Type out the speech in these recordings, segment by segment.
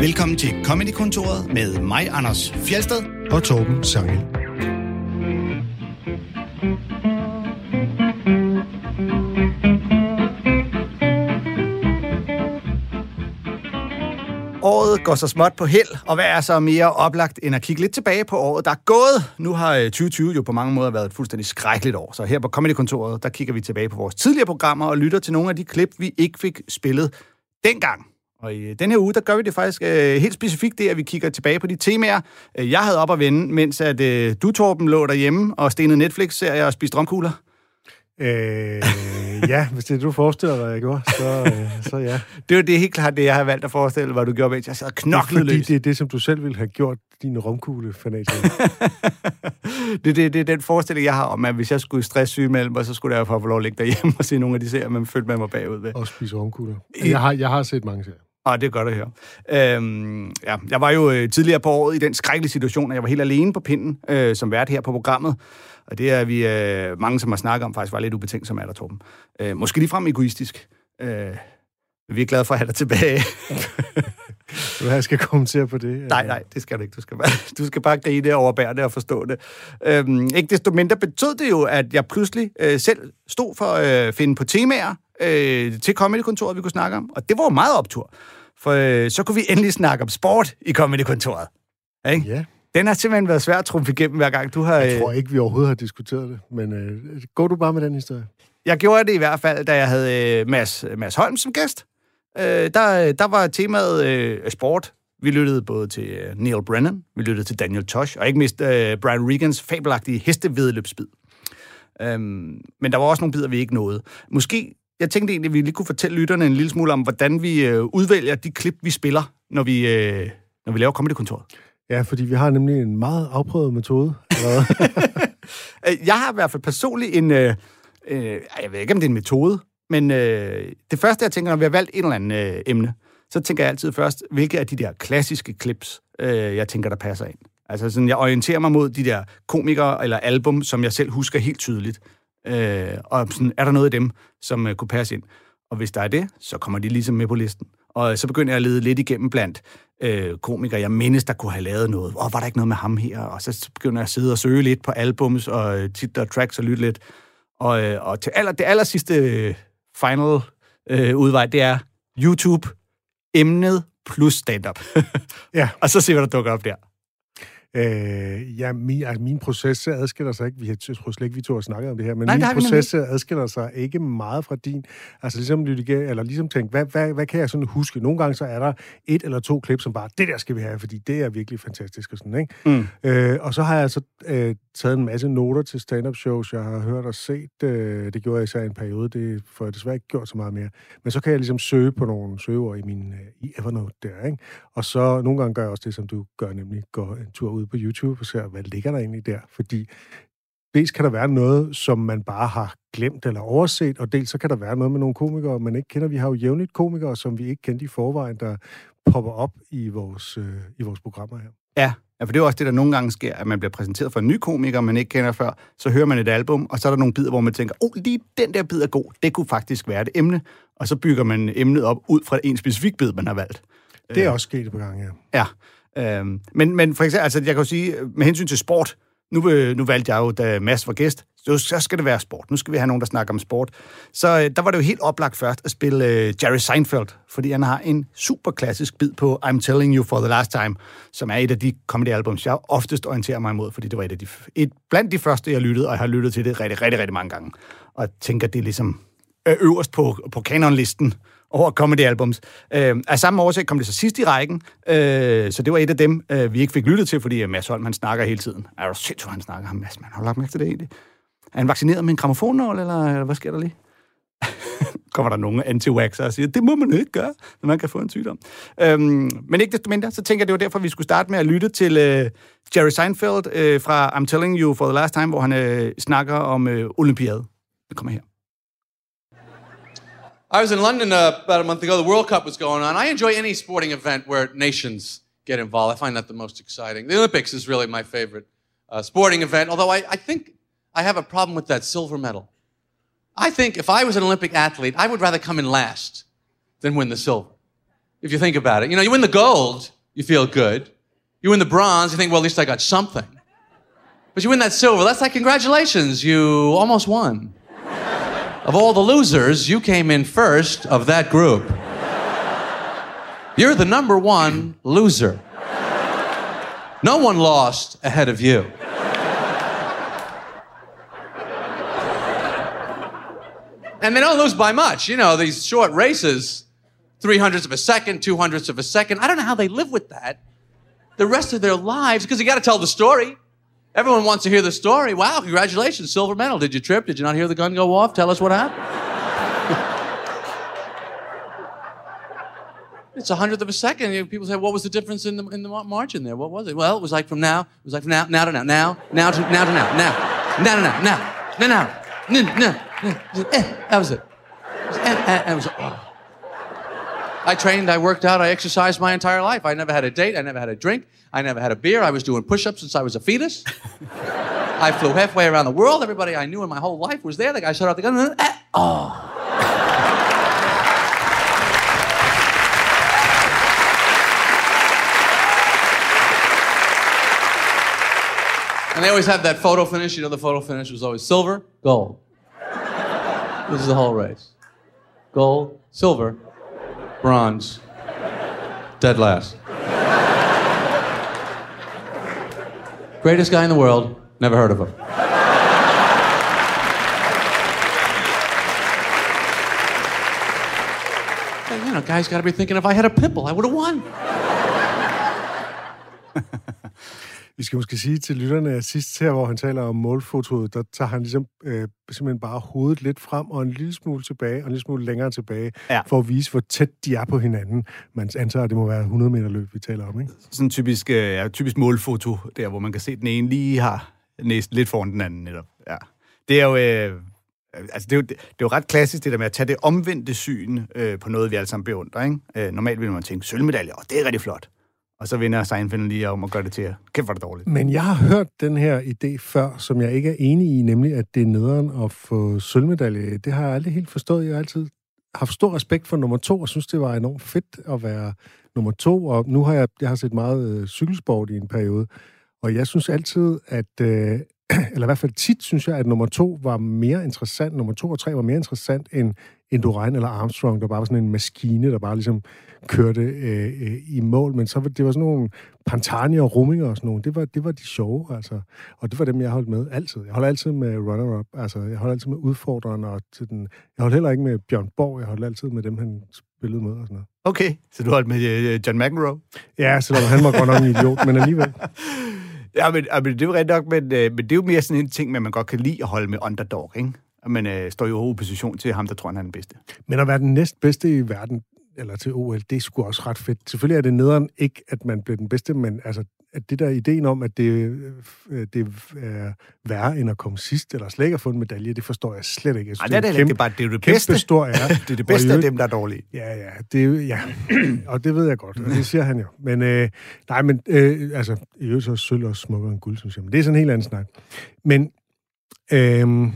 Velkommen til Comedy-kontoret med mig, Anders Fjelsted. og Torben Sangel. Året går så småt på held, og hvad er så mere oplagt end at kigge lidt tilbage på året, der er gået? Nu har øh, 2020 jo på mange måder været et fuldstændig skrækkeligt år, så her på Comedy-kontoret, der kigger vi tilbage på vores tidligere programmer og lytter til nogle af de klip, vi ikke fik spillet dengang. Og i den her uge, der gør vi det faktisk øh, helt specifikt det, at vi kigger tilbage på de temaer, øh, jeg havde op at vende, mens at øh, du, Torben, lå derhjemme og stenede Netflix-serier og spiste romkugler. Øh, ja, hvis det er det, du forestiller dig, jeg gjorde, så, øh, så ja. Det er jo det helt klart det, jeg har valgt at forestille, hvad du gjorde, mens jeg sad og knoklede Fordi løs. det er det, som du selv ville have gjort, din romkugle fanatik. det, det, det er den forestilling, jeg har om, at hvis jeg skulle stresssyge mellem mig, så skulle jeg få lov at ligge derhjemme og se nogle af de serier, man følte med mig bagud ved. og spise romkugler. Jeg har, jeg har set mange serier. Og det er godt at høre. Øhm, ja, jeg var jo øh, tidligere på året i den skrækkelige situation, at jeg var helt alene på pinden øh, som vært her på programmet. Og det er vi øh, mange, som har snakket om, faktisk var lidt ubetænkt som er der, Torben. Øh, måske ligefrem egoistisk. Øh, vi er glade for at have dig tilbage. Så jeg skal kommentere på det. nej, nej, det skal du ikke. Du skal bare, du skal bare grine og overbære det og forstå det. Øhm, ikke desto mindre betød det jo, at jeg pludselig øh, selv stod for at øh, finde på temaer øh, til Comedy-kontoret, vi kunne snakke om. Og det var jo meget optur. For øh, så kunne vi endelig snakke om sport i Comedy-kontoret. Ikke? Ja, Den har simpelthen været svær at trumfe igennem hver gang. Du har, jeg øh, tror ikke, vi overhovedet har diskuteret det, men øh, går du bare med den historie? Jeg gjorde det i hvert fald, da jeg havde øh, Mads, Mads Holm som gæst. Øh, der, der var temaet øh, sport. Vi lyttede både til øh, Neil Brennan, vi lyttede til Daniel Tosh, og ikke mindst øh, Brian Regans fabelagtige hestevedløbsbid. Øhm, men der var også nogle bidder, vi ikke nåede. Måske, jeg tænkte egentlig, at vi lige kunne fortælle lytterne en lille smule om, hvordan vi øh, udvælger de klip, vi spiller, når vi, øh, når vi laver Comedy-kontoret. Ja, fordi vi har nemlig en meget afprøvet metode. Øh, Jeg har i hvert fald personligt en... Øh, øh, jeg ved ikke, om det er en metode, men øh, det første, jeg tænker, når vi har valgt et eller andet øh, emne, så tænker jeg altid først, hvilke af de der klassiske clips, øh, jeg tænker, der passer ind. Altså sådan, jeg orienterer mig mod de der komikere eller album, som jeg selv husker helt tydeligt. Øh, og sådan, er der noget af dem, som øh, kunne passe ind? Og hvis der er det, så kommer de ligesom med på listen. Og så begynder jeg at lede lidt igennem blandt øh, komikere, jeg mindes, der kunne have lavet noget. Åh, var der ikke noget med ham her? Og så begynder jeg at sidde og søge lidt på albums og øh, titler og tracks og lytte lidt. Og, øh, og til aller, det aller sidste øh, final øh, udvej, det er YouTube, emnet plus stand-up. Ja. og så se, hvad der dukker op der. Øh, ja, min, altså, min proces adskiller sig ikke. Vi har, jeg tror slet ikke, vi to har snakket om det her, men Nej, min proces adskiller sig ikke meget fra din. Altså ligesom, eller ligesom tænke, hvad, hvad, hvad kan jeg sådan huske? Nogle gange så er der et eller to klip, som bare, det der skal vi have, fordi det er virkelig fantastisk og sådan, ikke? Mm. Øh, og så har jeg så øh, taget en masse noter til stand-up shows, jeg har hørt og set. Øh, det gjorde jeg især en periode, det får jeg desværre ikke gjort så meget mere. Men så kan jeg ligesom søge på nogle søgeord i min øh, i Evernote der, ikke? Og så nogle gange gør jeg også det, som du gør, nemlig går en tur ud på YouTube og ser, hvad ligger der egentlig der? Fordi dels kan der være noget, som man bare har glemt eller overset, og dels så kan der være noget med nogle komikere, man ikke kender. Vi har jo jævnligt komikere, som vi ikke kendte i forvejen, der popper op i vores, øh, i vores programmer her. Ja, ja, for det er jo også det, der nogle gange sker, at man bliver præsenteret for en ny komiker, man ikke kender før. Så hører man et album, og så er der nogle bidder, hvor man tænker, oh, lige den der bid er god. Det kunne faktisk være et emne. Og så bygger man emnet op ud fra en specifik bid, man har valgt. Det er også sket på gang, ja. Ja. Øhm, men, men for eksempel, altså, jeg kan jo sige, med hensyn til sport, nu, øh, nu valgte jeg jo, da Mads var gæst, så, så skal det være sport. Nu skal vi have nogen, der snakker om sport. Så øh, der var det jo helt oplagt først at spille øh, Jerry Seinfeld, fordi han har en super klassisk bid på I'm Telling You for the Last Time, som er et af de comedy-albums, jeg oftest orienterer mig imod, fordi det var et af de, et, blandt de første, jeg lyttede, og jeg har lyttet til det rigtig, rigtig, rigtig mange gange. Og jeg tænker, det er ligesom øverst på, på kanonlisten over comedy-albums. Øh, af samme årsag kom det så sidst i rækken, øh, så det var et af dem, øh, vi ikke fik lyttet til, fordi øh, Mads Holm, han snakker hele tiden. Er du sindssygt, han snakker ham, Mads, man har du lagt mærke til det egentlig? Er han vaccineret med en gramofonnål, eller, eller hvad sker der lige? kommer der nogle anti og siger, det må man ikke gøre, når man kan få en sygdom. Øhm, men ikke desto mindre, så tænker jeg, det var derfor, vi skulle starte med at lytte til øh, Jerry Seinfeld øh, fra I'm Telling You for the Last Time, hvor han øh, snakker om øh, olympiade. Det kommer her. I was in London uh, about a month ago. The World Cup was going on. I enjoy any sporting event where nations get involved. I find that the most exciting. The Olympics is really my favorite uh, sporting event, although I, I think I have a problem with that silver medal. I think if I was an Olympic athlete, I would rather come in last than win the silver. if you think about it. You know, you win the gold, you feel good. You win the bronze, you think, well, at least I got something. But you win that silver, that's like, congratulations, you almost won. Of all the losers, you came in first of that group. You're the number one loser. No one lost ahead of you. And they don't lose by much. You know, these short races, three hundredths of a second, two hundredths of a second. I don't know how they live with that the rest of their lives because you got to tell the story. Everyone wants to hear the story. Wow, congratulations, silver medal. Did you trip? Did you not hear the gun go off? Tell us what happened. it's a hundredth of a second. You know, people say, "What was the difference in the in the margin there? What was it?" Well, it was like from now. It was like from now, now to now, now, now to now to now, now, now to now, now, now, now, no, no, no. Eh, that was it. Eh, eh, That was. Oh. I trained, I worked out, I exercised my entire life. I never had a date, I never had a drink, I never had a beer. I was doing push ups since I was a fetus. I flew halfway around the world. Everybody I knew in my whole life was there. The guy shut out the gun. Eh, oh. And they always have that photo finish. You know, the photo finish was always silver, gold. This is the whole race gold, silver, bronze, dead last. Greatest guy in the world, never heard of him. You know, guys got to be thinking if I had a pimple, I would have won. Vi skal måske sige til lytterne, at sidst her, hvor han taler om målfotoet, der tager han ligesom øh, simpelthen bare hovedet lidt frem og en lille smule tilbage, og en lille smule længere tilbage, Ja. for at vise, hvor tæt de er på hinanden. Man antager, at det må være 100 meter løb, vi taler om, ikke? Sådan en typisk, øh, ja, typisk målfoto, der hvor man kan se, at den ene lige har næsten lidt foran den anden netop. Ja. Det er jo... Øh, altså det, er jo, det, det er jo ret klassisk, det der med at tage det omvendte syn øh, på noget, vi alle sammen beundrer. Ikke? Øh, normalt vil man tænke, sølvmedalje, og det er rigtig flot. Og så vinder Seinfeld lige om at gøre det til, kæft hvor det dårligt. Men jeg har hørt den her idé før, som jeg ikke er enig i, nemlig at det er nederen at få sølvmedalje. Det har jeg aldrig helt forstået. Jeg har altid haft stor respekt for nummer to, og synes, det var enormt fedt at være nummer to. Og nu har jeg, jeg har set meget øh, cykelsport i en periode, og jeg synes altid, at... Øh, eller i hvert fald tit synes jeg, at nummer to var mere interessant, nummer to og tre var mere interessant end Indurain eller Armstrong, der bare var sådan en maskine, der bare ligesom kørte øh, øh, i mål. Men så var det var sådan nogle Pantani og Rumminger og sådan nogle. Det var, det var de sjove, altså. Og det var dem, jeg holdt med altid. Jeg holder altid med runner-up. Altså, jeg holder altid med udfordreren og til den... Jeg holdt heller ikke med Bjørn Borg. Jeg holdt altid med dem, han spillede med og sådan noget. Okay, så du holdt med øh, John McEnroe? Ja, selvom han var godt nok en idiot, men alligevel. Ja, men, men det er jo rigtigt nok, men, øh, men det er jo mere sådan en ting, man, man godt kan lide at holde med underdog, ikke? Man øh, står jo i opposition til ham, der tror, han er den bedste. Men at være den næstbedste i verden, eller til OL, det er sgu også ret fedt. Selvfølgelig er det nederen ikke, at man bliver den bedste, men altså, at det der ideen om, at det, øh, det er værre end at komme sidst, eller slet ikke at få en medalje, det forstår jeg slet ikke. Jeg synes, det er det ikke. Det er bare det, er det kæmpe bedste. stor ære. det er det bedste af dem, der er dårlige. Ja, ja, det ja. og det ved jeg godt, og det siger han jo. Men øh, nej, men øh, altså, i øvrigt så er sølv også smukkere end guld, synes jeg. Men det er sådan en helt anden snak. Men øh,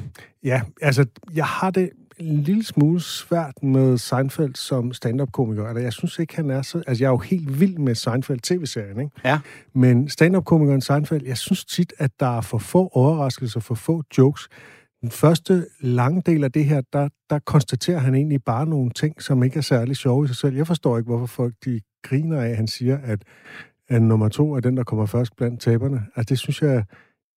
ja, altså, jeg har det en lille smule svært med Seinfeld som stand-up-komiker. Altså, jeg synes ikke, han er så... Altså, jeg er jo helt vild med Seinfeld-tv-serien, ikke? Ja. Men stand-up-komikeren Seinfeld, jeg synes tit, at der er for få overraskelser, for få jokes. Den første lange del af det her, der, der konstaterer han egentlig bare nogle ting, som ikke er særlig sjove i sig selv. Jeg forstår ikke, hvorfor folk de griner af, at han siger, at, at nummer to er den, der kommer først blandt taberne. Altså, det synes jeg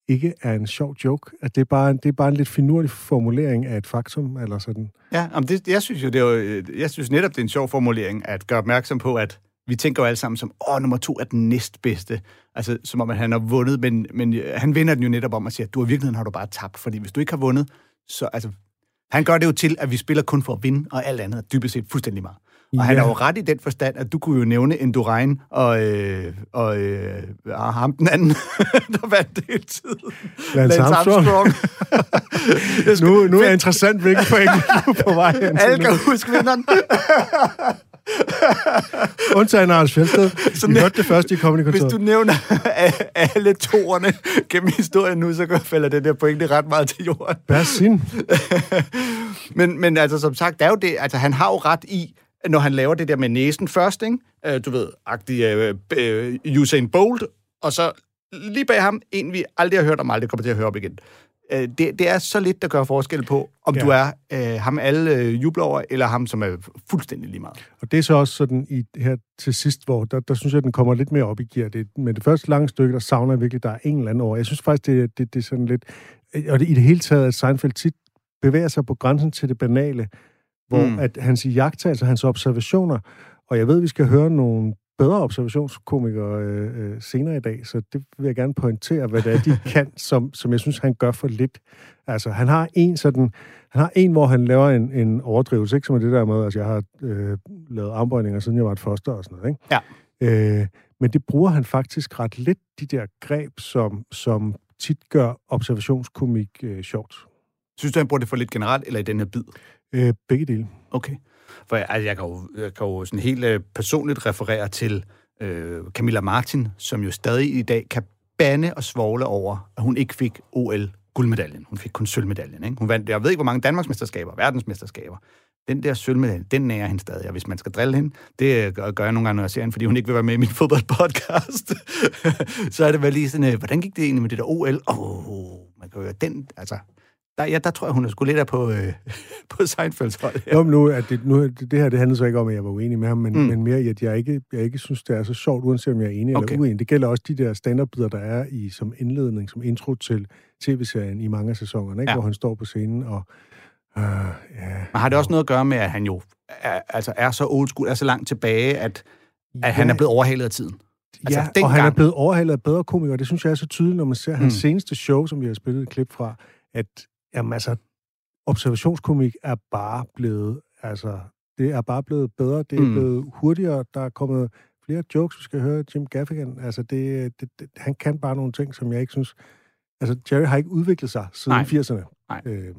ikke er en sjov joke. At det, er bare, det er bare en lidt finurlig formulering af et faktum, eller sådan. Ja, om det, jeg synes jo, det er jo, øh, jeg synes netop, det er en sjov formulering at gøre opmærksom på, at vi tænker jo alle sammen som, åh, nummer to er den næstbedste. Altså, som om, at han har vundet, men, men øh, han vinder den jo netop om at sige, at du i virkeligheden har du bare tabt, fordi hvis du ikke har vundet, så, altså, han gør det jo til, at vi spiller kun for at vinde, og alt andet er dybest set fuldstændig meget. Og ja. han Ja. er jo ret i den forstand, at du kunne jo nævne Endurain og, øh, og, øh, og ham den anden, der vandt det hele tiden. Lance Armstrong. Jeg skal- Nu, nu er interessant, hvilken point du er på vej hen Alle kan huske vinderen. Undtagen Anders Fjeldsted. Så Vi næ- hørte det første i Comedy Hvis du nævner alle toerne gennem historien nu, så falder det der pointe ret meget til jorden. Hvad sin? men, men altså, som sagt, det er jo det, altså, han har jo ret i, når han laver det der med næsen først, ikke? Øh, du ved, agtig øh, øh, Usain Bolt, og så lige bag ham, en vi aldrig har hørt om, aldrig kommer til at høre op igen. Øh, det, det er så lidt, der gør forskel på, om ja. Du er øh, ham alle øh, jubler over, eller ham, som er fuldstændig lige meget. Og det er så også sådan i her til sidst, hvor der, der synes jeg, den kommer lidt mere op i gear. Det, men det første lange stykke, der savner jeg virkelig, der er en eller anden over. Jeg synes faktisk, det, det, det er sådan lidt... Og det, i det hele taget, at Seinfeld tit bevæger sig på grænsen til det banale, hvor Mm. at hans jagttagelser, hans observationer, og jeg ved, vi skal høre nogle bedre observationskomikere øh, øh, senere i dag, så det vil jeg gerne pointere, hvad det er, de kan, som, som jeg synes, han gør for lidt. Altså, han har en sådan, han har en, hvor han laver en, en overdrivelse, ikke? som er det der med, altså jeg har øh, lavet armbøjninger, siden jeg var et foster og sådan noget, ikke? Ja. Øh, men det bruger han faktisk ret lidt, de der greb, som, som tit gør observationskomik øh, sjovt. Synes du, han bruger det for lidt generelt, eller i den her bid? Øh, begge dele. Okay. For jeg, altså, jeg, kan, jo, jeg kan jo sådan helt øh, personligt referere til øh, Camilla Martin, som jo stadig i dag kan bande og svogle over, at hun ikke fik OL-guldmedaljen. Hun fik kun sølvmedaljen. Ikke? Hun vandt, jeg ved ikke, hvor mange Danmarksmesterskaber, verdensmesterskaber. Den der sølvmedalje, den nærer hende stadig. Og hvis man skal drille hende, det øh, gør jeg nogle gange, når jeg ser hende, fordi hun ikke vil være med i min fodboldpodcast. så er det vel lige sådan, øh, hvordan gik det egentlig med det der OL? Åh, oh, man kan jo høre den, altså... Der, ja, der tror jeg, hun er sgu lidt af på, øh, på Seinfelds hold. Ja. Men nu, at det, nu, det her det handler så ikke om, at jeg var uenig med ham, men, Mm. men mere i, at jeg ikke, jeg ikke synes, det er så sjovt, uanset om jeg er enig Okay. eller uenig. Det gælder også de der stand der er i som indledning, som intro til tv-serien i mange af sæsonerne, ikke? Ja. hvor han står på scenen og... Øh, ja, Men har det også noget at gøre med, at han jo er, altså er så old school, er så langt tilbage, at, at han er blevet overhalet af tiden? altså, ja, dengang- og han er blevet overhalet af bedre komikere. Det synes jeg er så tydeligt, når man ser hans Mm. seneste show, som vi har spillet et klip fra, at jamen, altså, observationskomik er bare blevet, altså, det er bare blevet bedre, det er Mm. blevet hurtigere, der er kommet flere jokes, vi skal høre Jim Gaffigan. Altså, det, det, det, han kan bare nogle ting, som jeg ikke synes... Altså, Jerry har ikke udviklet sig siden Nej. 80'erne. Nej. Øh,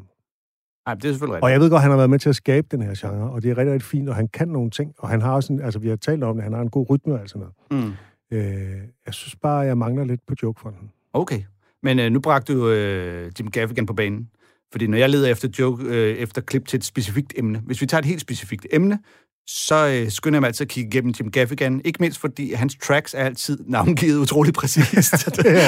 Nej, det er selvfølgelig og rigtigt. jeg ved godt, han har været med til at skabe den her genre, og det er rigtig, rigtig fint, og han kan nogle ting, og han har også en, altså vi har talt om det, han har en god rytme og alt sådan noget. Mm. Øh, jeg synes bare, jeg mangler lidt på jokefronten. Okay. Men øh, nu bragte du øh, Jim Gaffigan på banen. Fordi når jeg leder efter joke, øh, efter klip til et specifikt emne, hvis vi tager et helt specifikt emne, så øh, skynder jeg mig altid at kigge igennem Jim Gaffigan. Ikke mindst fordi hans tracks er altid navngivet utroligt præcist.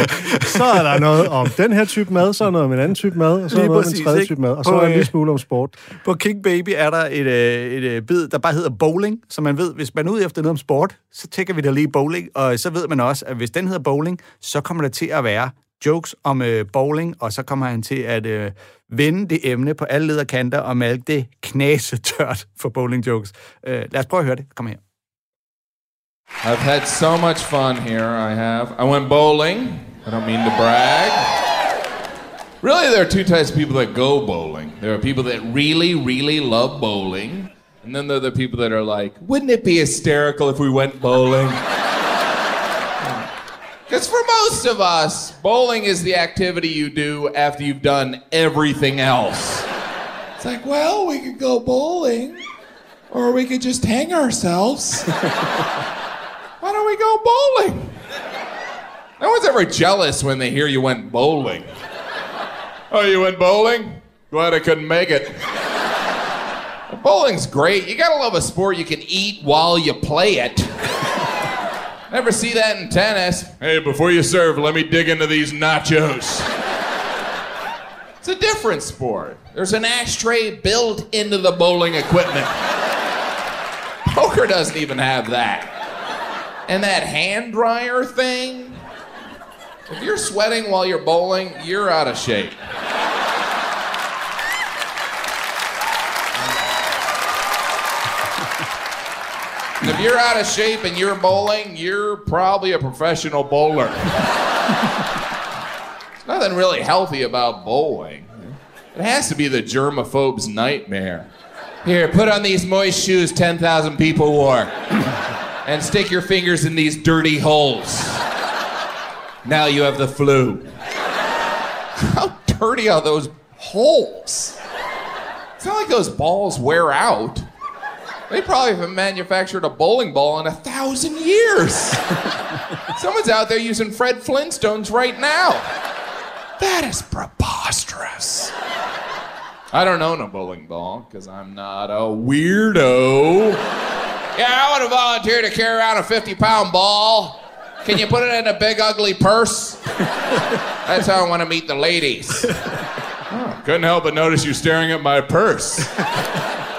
så er der noget om den her type mad, så er noget om en anden type mad, og så er Lige noget om præcis, en tredje ikke? type mad, og så På, er der en øh, lille smule om sport. På King Baby er der et, øh, et øh, bid, der bare hedder bowling, så man ved, hvis man er ude efter noget om sport, så tænker vi da lige bowling, og så ved man også, at hvis den hedder bowling, så kommer der til at være jokes om øh, bowling, og så kommer han til at øh, vende det emne på alle lederkanter og malke det knasetørt for bowling jokes. Øh, lad os prøve at høre det. Kom her. I've had so much fun here. I have. I went bowling. I don't mean to brag. Really, there are two types of people that go bowling. There are people that really, really love bowling. And then there are the people that are like, wouldn't it be hysterical if we went bowling? Because for most of us, bowling is the activity you do after you've done everything else. It's like, well, we could go bowling, or we could just hang ourselves. Why don't we go bowling? No one's ever jealous when they hear you went bowling. Oh, you went bowling? Glad I couldn't make it. Bowling's great. You gotta love a sport you can eat while you play it. Never see that in tennis. Hey, before you serve, let me dig into these nachos. It's a different sport. There's an ashtray built into the bowling equipment. Poker doesn't even have that. And that hand dryer thing, if you're sweating while you're bowling, you're out of shape. If you're out of shape and you're bowling, you're probably a professional bowler. There's nothing really healthy about bowling. It has to be the germaphobe's nightmare. Here, put on these moist shoes 10,000 people wore. and stick your fingers in these dirty holes. Now you have the flu. How dirty are those holes? It's not like those balls wear out. They probably haven't manufactured a bowling ball in a thousand years. Someone's out there using Fred Flintstones right now. That is preposterous. I don't own a bowling ball because I'm not a weirdo. yeah, I want to volunteer to carry around a 50 pound ball. Can you put it in a big ugly purse? That's how I want to meet the ladies. Oh, couldn't help but notice you staring at my purse.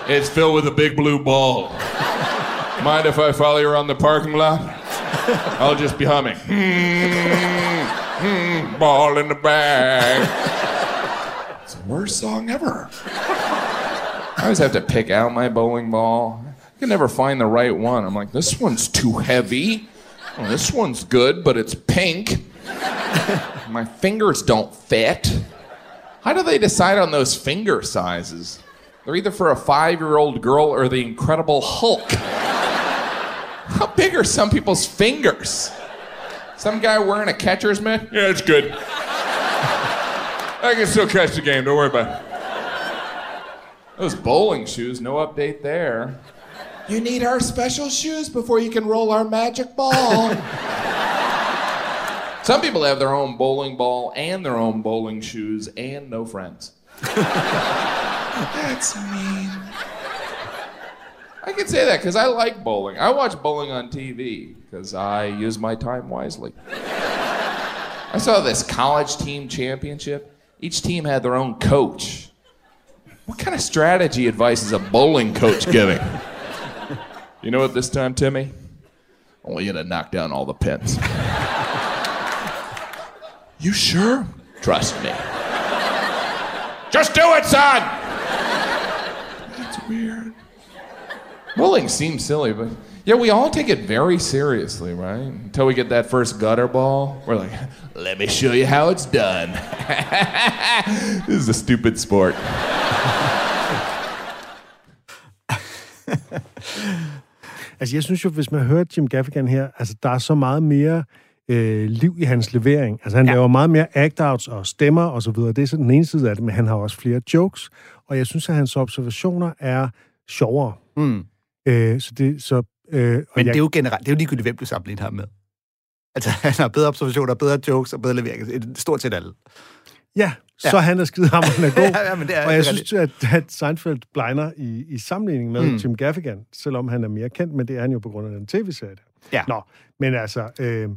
It's filled with a big blue ball. Mind if I follow you around the parking lot? I'll just be humming. Hmm, hmm, ball in the bag. It's the worst song ever. I always have to pick out my bowling ball. I can never find the right one. I'm like, this one's too heavy. This one's good, but it's pink. my fingers don't fit. How do they decide on those finger sizes? They're either for a five year old girl or the Incredible Hulk. How big are some people's fingers? Some guy wearing a catcher's mitt? Yeah, it's good. I can still catch the game, don't worry about it. Those bowling shoes, no update there. You need our special shoes before you can roll our magic ball. Some people have their own bowling ball and their own bowling shoes and no friends. That's mean. I can say that because I like bowling. I watch bowling on TV because I use my time wisely. I saw this college team championship. Each team had their own coach. What kind of strategy advice is a bowling coach giving? You know what this time, Timmy? I want you to knock down all the pins. you sure? Trust me. Just do it, son! That's weird. Bowling seems silly, but yeah, we all take it very seriously, right? Until we get that first gutter ball, we're like, let me show you how it's done. this is a stupid sport. Altså, jeg synes jo, hvis man hører Jim Gaffigan her, altså, der er så meget mere øh, liv i hans levering. Altså, han ja. laver meget mere act-outs og stemmer og så videre. Det er så den ene side af det, men han har også flere jokes, og jeg synes, at hans observationer er sjovere. Mm. Øh, så det, så, øh, Men jeg, det er jo generelt, det er jo ligegyldigt, hvem du sammenligner ham med. Altså, han har bedre observationer, bedre jokes og bedre levering. Stort set alle. Ja, så Ja. han er skide hammerende god. Ja, ja, men det er- og jeg det er synes, at, at Seinfeld blegner i, i sammenligning med Mm. Jim Gaffigan, selvom han er mere kendt, men det er han jo på grund af den tv-serie. Ja. Nå, men altså, øh,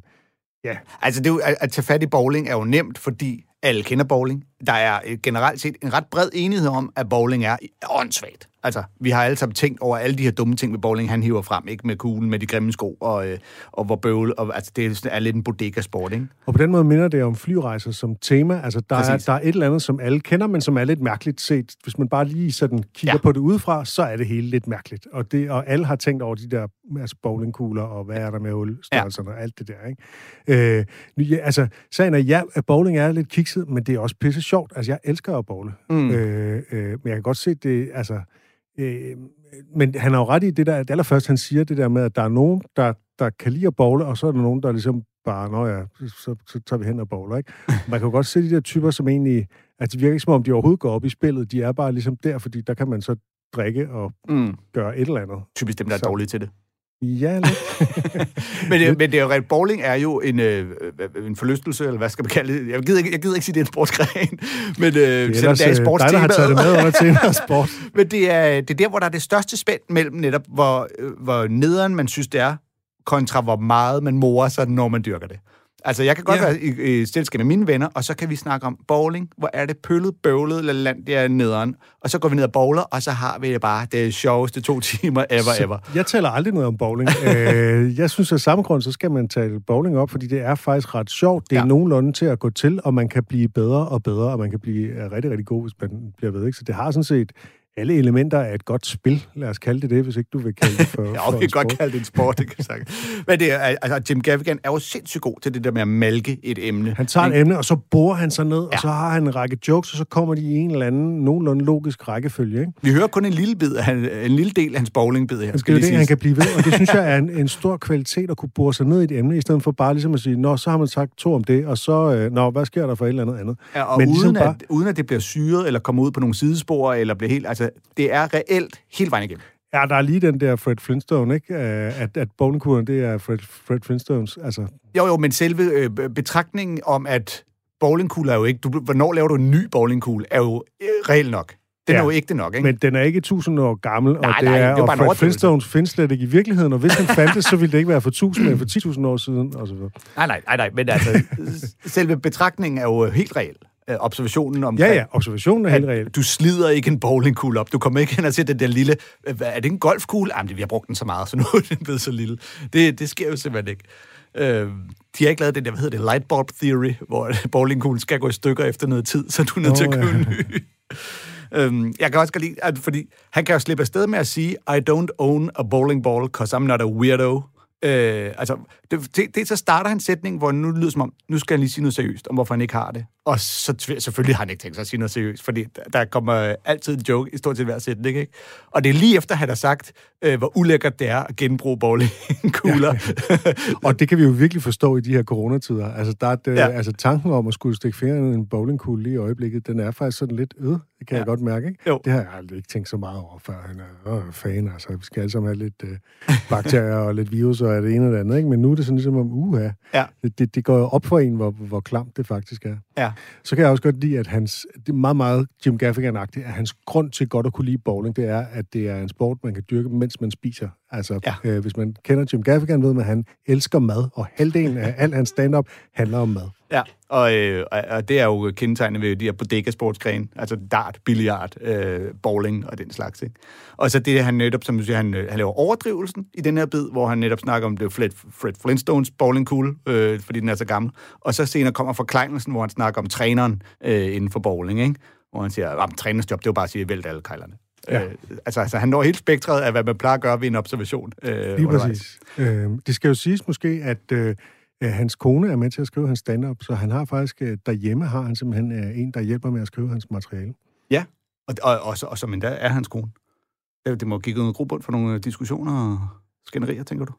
Altså, det er jo, at at tage fat i bowling er jo nemt, fordi alle kender bowling. Der er øh, generelt set en ret bred enighed om, at bowling er åndssvagt. Altså, vi har alle sammen tænkt over alle de her dumme ting med bowling, han hiver frem, ikke med kuglen, med de grimme sko, og, øh, og hvor bøvle, og altså, det er lidt en bodega-sport, ikke? og på den måde minder det om flyrejser som tema. Altså, der er, der er et eller andet, som alle kender, men som er lidt mærkeligt set. Hvis man bare lige sådan kigger Ja. ja. på det udefra, så er det hele lidt mærkeligt. Og, det, og alle har tænkt over de der altså bowlingkugler, og hvad er der med hulstørrelserne og alt det der, ikke? Øh, ja, altså, sagen er, ja, at bowling er lidt kikset, men det er også pisse sjovt. Altså, jeg elsker at bowle. Mm. Øh, øh, men jeg kan godt se det, altså... Øh, men han har jo ret i det der, det allerførste, han siger det der med, at der er nogen, der, der kan lide at bowle, og så er der nogen, der ligesom bare, nå ja, så, så tager vi hen og bowler, ikke? Man kan jo godt se de der typer, som egentlig, altså det virker ikke som om, de overhovedet går op i spillet. De er bare ligesom der, fordi der kan man så drikke og Mm. gøre et eller andet. Typisk dem, der er Så- dårlige til det. Ja, lidt. men, det, men det er jo rent, bowling er jo en, øh, øh, en forlystelse, eller hvad skal man kalde det? Jeg gider ikke, jeg gider ikke sige, det er en sportsgren, men øh, Det er selvom det er øh, dig, der har taget det med under tema sport. Men det er, det er der, hvor der er det største spænd mellem netop, hvor, øh, hvor nederen man synes, det er, kontra hvor meget man morer sig, når man dyrker det. Altså, jeg kan godt Ja. være i, i selskab med mine venner, og så kan vi snakke om bowling. Hvor er det pøllet, bøvlet, eller land, det er nederen. Og så går vi ned og bowler, og så har vi det bare det sjoveste to timer ever, Så ever. Jeg taler aldrig noget om bowling. øh, jeg synes, at samme grund, så skal man tale bowling op, fordi det er faktisk ret sjovt. Det er Ja. nogenlunde til at gå til, og man kan blive bedre og bedre, og man kan blive rigtig, rigtig god, hvis man bliver ved. Ikke? Så det har sådan set alle elementer af et godt spil. Lad os kalde det det, hvis ikke du vil kalde det for, Ja, vi kan godt kalde det en sport, det kan sige. Men det er, altså, Jim Gaffigan er jo sindssygt god til det der med at malke et emne. Han tager et emne, og så borer han sig ned, ja. Og så har han en række jokes, og så kommer de i en eller anden nogenlunde logisk rækkefølge. Ikke? Vi hører kun en lille bid han, en lille del af hans bowlingbid her. Det skal er jo lige det, han kan blive ved, og det synes jeg er en, en stor kvalitet at kunne bore sig ned i et emne, i stedet for bare ligesom at sige, nå, så har man sagt to om det, og så, øh, nå, hvad sker der for et eller andet andet? Ja, og Men uden, ligesom bare- at, uden at det bliver syret, eller kommer ud på nogle sidespor, eller bliver helt... Altså, det er reelt hele vejen igennem. Ja, der er lige den der Fred Flintstone, ikke? Øh, At, at bowlingkuren, det er Fred, Fred Flintstones, altså... Jo, jo, men selve øh, betragtningen om, at bowlingkugle er jo ikke... Du, hvornår laver du en ny bowlingkugle, er jo øh, reelt nok. Den Ja. er jo ægte nok, ikke? Men den er ikke 1000 år gammel, og Nej, det nej, er, det og Fred. Flintstones findes slet ikke i virkeligheden, og hvis den fandtes, så ville det ikke være for 1000, men for 10.000 år siden, og så videre. Nej, nej, nej, nej, men altså, selve betragtningen er jo helt reel. Øh, Observationen om Ja, ja, observationen er helt reel. Du slider ikke en bowlingkugle op. Du kommer ikke hen ser den der lille... hvad, Er det en golfkugle? Jamen, vi har brugt den så meget, så nu er den blevet så lille. Det, det sker jo simpelthen ikke. Øh, de har ikke lavet den der, hvad hedder det, lightbulb theory, hvor bowlingkuglen skal gå i stykker efter noget tid, så du er nødt til at købe ja. en ny. Øhm, jeg kan også godt lide, at, fordi han kan jo slippe afsted med at sige, I don't own a bowling ball, cause I'm not a weirdo. Øh, altså, det, det, det, så starter han sætningen, hvor nu lyder som om, nu skal han lige sige noget seriøst, om hvorfor han ikke har det. Og så selvfølgelig har han ikke tænkt sig at sige noget seriøst, fordi der, kommer altid en joke i stort set hver sætning, ikke? Og det er lige efter, han har sagt, øh, hvor ulækkert det er at genbruge bowlingkugler. Og det kan vi jo virkelig forstå i de her coronatider. Altså, der er det, Ja. ja. altså tanken om at skulle stikke fingeren i en bowlingkugle lige i øjeblikket, den er faktisk sådan lidt øde. Det kan ja. jeg godt mærke, ikke? Jo. Det har jeg aldrig ikke tænkt så meget over, før han er øh, fan. Altså, vi skal alle sammen have lidt øh, bakterier og lidt virus og det ene og det andet, ikke? Men nu er det sådan ligesom om, uha, Ja. det, det, det går jo op for en, hvor, hvor klamt det faktisk er. ja. Så kan jeg også godt lide, at hans, det er meget, meget Jim Gaffigan-agtigt, at hans grund til godt at kunne lide bowling, det er, at det er en sport, man kan dyrke, mens man spiser. Altså, Ja. øh, hvis man kender Jim Gaffigan, ved man, at han elsker mad, og halvdelen af al hans stand-up handler om mad. Ja, og, øh, og- det er jo kendetegnet ved de her bodega-sportsgrene, altså dart, billiard, øh, bowling og den slags. Ikke? Og så det, han netop, som du siger, han, øh, han laver overdrivelsen i den her bid, hvor han netop snakker om det er Fred, Fred Flintstones bowlingkugle, øh, fordi den er så gammel. Og så senere kommer forklejnelsen, hvor han snakker om træneren øh, inden for bowling, ikke? hvor han siger, at trænerens job, det er jo bare at sige, vælt alle kejlerne. Ja. Øh, altså, altså, han når helt spektret af, hvad man plejer at gøre ved en observation. Øh, Lige præcis. Øh, det skal jo siges måske, at øh, hans kone er med til at skrive hans stand-up, så han har faktisk, øh, derhjemme har han simpelthen øh, en, der hjælper med at skrive hans materiale. Ja, og, og, og, så- og som endda er hans kone. Det, det må give noget grobund for nogle diskussioner og skænderier, tænker du?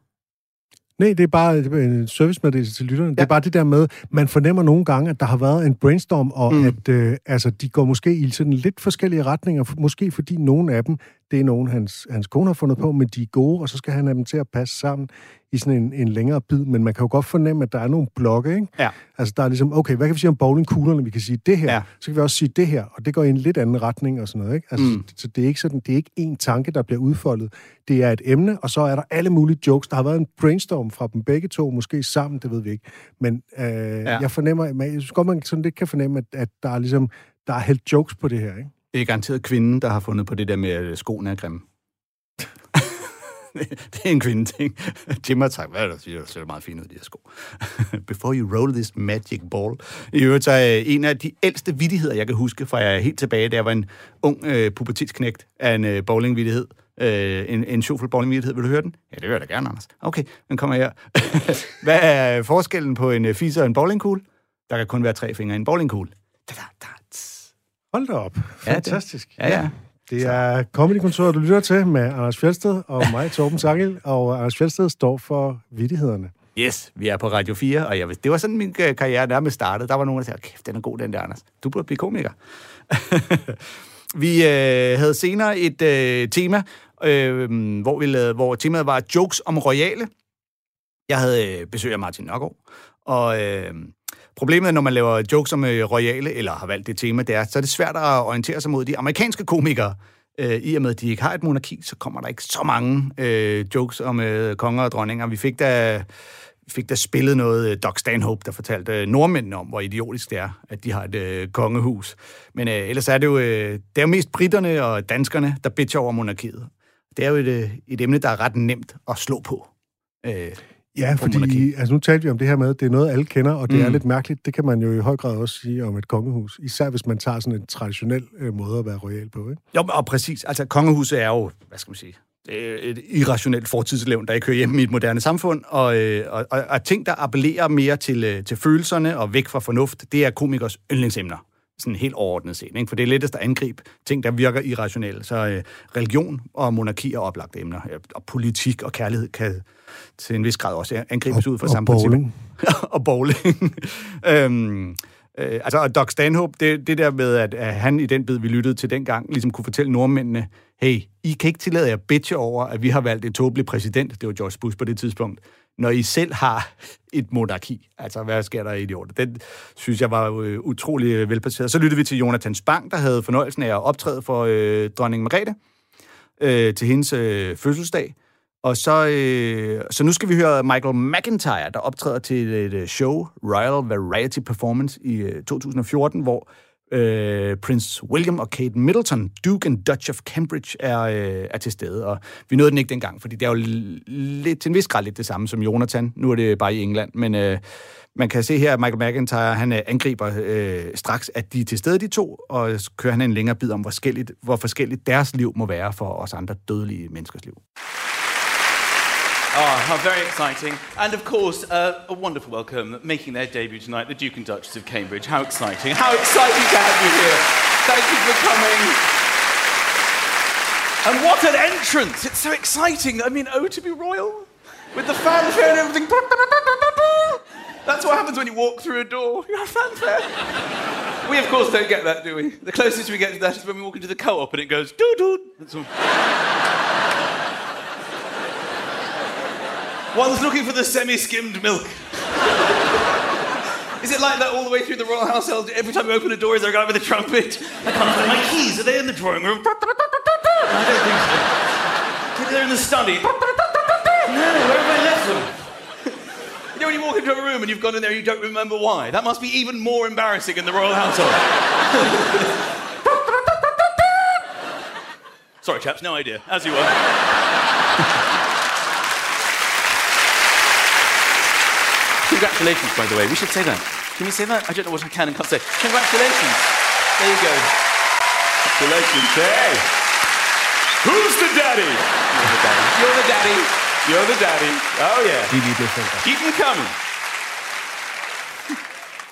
Nej, det er bare øh, en servicemeddelelse til lytterne. Ja. Det er bare det der med, man fornemmer nogle gange, at der har været en brainstorm, og Mm. at øh, altså, de går måske i sådan lidt forskellige retninger. Måske fordi nogle af dem, det er nogen, hans, hans kone har fundet på, men de er gode, og så skal han have dem til at passe sammen i sådan en, en længere bid. Men man kan jo godt fornemme, at der er nogle blokke, ikke? Ja. Altså, der er ligesom, okay, hvad kan vi sige om bowlingkuglerne? Vi kan sige det her, Ja. så kan vi også sige det her, og det går i en lidt anden retning og sådan noget, ikke? Altså, Mm. så det er ikke sådan, det er ikke én tanke, der bliver udfoldet. Det er et emne, og så er der alle mulige jokes. Der har været en brainstorm fra dem begge to, måske sammen, det ved vi ikke. Men øh, ja. jeg fornemmer, jeg synes godt, man sådan lidt kan fornemme, at, at der er ligesom, der er hældt jokes på det her, ikke? Det er garanteret kvinden, der har fundet på det der med, at skoene er grimme. det er en kvindeting. Jim har sagt, hvad er det, der ser meget fint ud, de her sko. Before you roll this magic ball. I øvrigt er øh, en af de ældste vidtigheder, jeg kan huske, fra jeg er helt tilbage, da jeg var en ung øh, pubertetsknægt af en øh, bowlingvittighed. Øh, en, en sjovfuld bowlingvittighed. Vil du høre den? Ja, det hører jeg da gerne, Anders. Okay, den kommer her. Hvad er forskellen på en øh, og en bowlingkugle? Der kan kun være tre fingre i en bowlingkugle. Da, da, da, tss. Hold da op. Ja, det- Fantastisk. Ja, ja. Det er Comedy-kontoret, du lytter til med Anders Fjeldsted og mig, Torben Sangel. Og Anders Fjeldsted står for vittighederne. Yes, vi er på Radio 4, og jeg, det var sådan, min øh, karriere nærmest startede. Der var nogen, der sagde, kæft, den er god, den der, Anders. Du burde blive komiker. vi øh, havde senere et øh, tema, øh, hvor, vi lavede, hvor temaet var jokes om royale. Jeg havde øh, besøg af Martin Nørgaard, og øh, problemet er, når man laver jokes om øh, royale, eller har valgt det tema, det er, så er det svært at orientere sig mod de amerikanske komikere. Øh, I og med, at de ikke har et monarki, så kommer der ikke så mange øh, jokes om øh, konger og dronninger. Vi fik da, fik da spillet noget øh, Doc Stanhope, der fortalte øh, nordmændene om, hvor idiotisk det er, at de har et øh, kongehus. Men øh, ellers er det jo, øh, det er jo mest britterne og danskerne, der bitcher over monarkiet. Det er jo et, øh, et emne, der er ret nemt at slå på. Øh, Ja, monarki. fordi altså, nu talte vi om det her med, at det er noget, alle kender, og det mm. er lidt mærkeligt. Det kan man jo i høj grad også sige om et kongehus. Især hvis man tager sådan en traditionel øh, måde at være royal på, ikke? Jo, og præcis. Altså, kongehuset er jo, hvad skal man sige, et irrationelt fortidslevn, der ikke hører hjemme i et moderne samfund, og, øh, og, og, og ting, der appellerer mere til, øh, til følelserne og væk fra fornuft, det er komikers yndlingsemner. Sådan helt overordnet set, ikke? for det er lettest at angribe ting, der virker irrationelle. Så øh, religion og monarki er oplagte emner, Ja, og politik og kærlighed kan til en vis grad også angribes ud fra og samme bowling. og bowling. øhm, øh, altså, og Doc Stanhope, det, det der med, at, at han i den bid, vi lyttede til dengang, ligesom kunne fortælle nordmændene, hey, I kan ikke tillade jer bitche over, at vi har valgt en tåbelig præsident, det var George Bush på det tidspunkt når I selv har et monarki. Altså, hvad sker der i idioter? Den synes jeg var øh, utrolig velplaceret. Så lyttede vi til Jonathan Spang, der havde fornøjelsen af at optræde for øh, dronning Margrethe øh, til hendes øh, fødselsdag. Og så, øh, så nu skal vi høre Michael McIntyre, der optræder til et øh, show, Royal Variety Performance i øh, 2014, hvor øh, Prince William og Kate Middleton, Duke and Dutch of Cambridge, er, øh, er til stede. Og vi nåede den ikke dengang, fordi det er jo lidt, til en vis grad lidt det samme som Jonathan. Nu er det bare i England, men øh, man kan se her, at Michael McIntyre han øh, angriber øh, straks, at de er til stede, de to, og så kører han en længere bid om, hvor forskelligt, hvor forskelligt deres liv må være for os andre dødelige menneskers liv. Oh, how very exciting. And of course, uh, a wonderful welcome, making their debut tonight, the Duke and Duchess of Cambridge. How exciting. How exciting to have you here. Thank you for coming. And what an entrance! It's so exciting. I mean, oh, to be royal. With the fanfare and everything. That's what happens when you walk through a door. You have fanfare. We, of course, don't get that, do we? The closest we get to that is when we walk into the co op and it goes doo doo. That's all. One's looking for the semi-skimmed milk. Is it like that all the way through the royal household? Every time you open a door, is there a guy with a trumpet? I can't find my keys. Are they in the drawing room? I don't think so. Maybe they're in the study. No, where have I left them? You know when you walk into a room and you've gone in there and you don't remember why? That must be even more embarrassing in the royal household. Sorry, chaps, no idea. As you were. Congratulations, by the way. We should say that. Can we say that? I don't know what I can and can't say. Congratulations. There you go. Congratulations. Hey. Who's the daddy? You're the daddy. You're the daddy. You're the daddy. Oh, yeah. Keep them coming.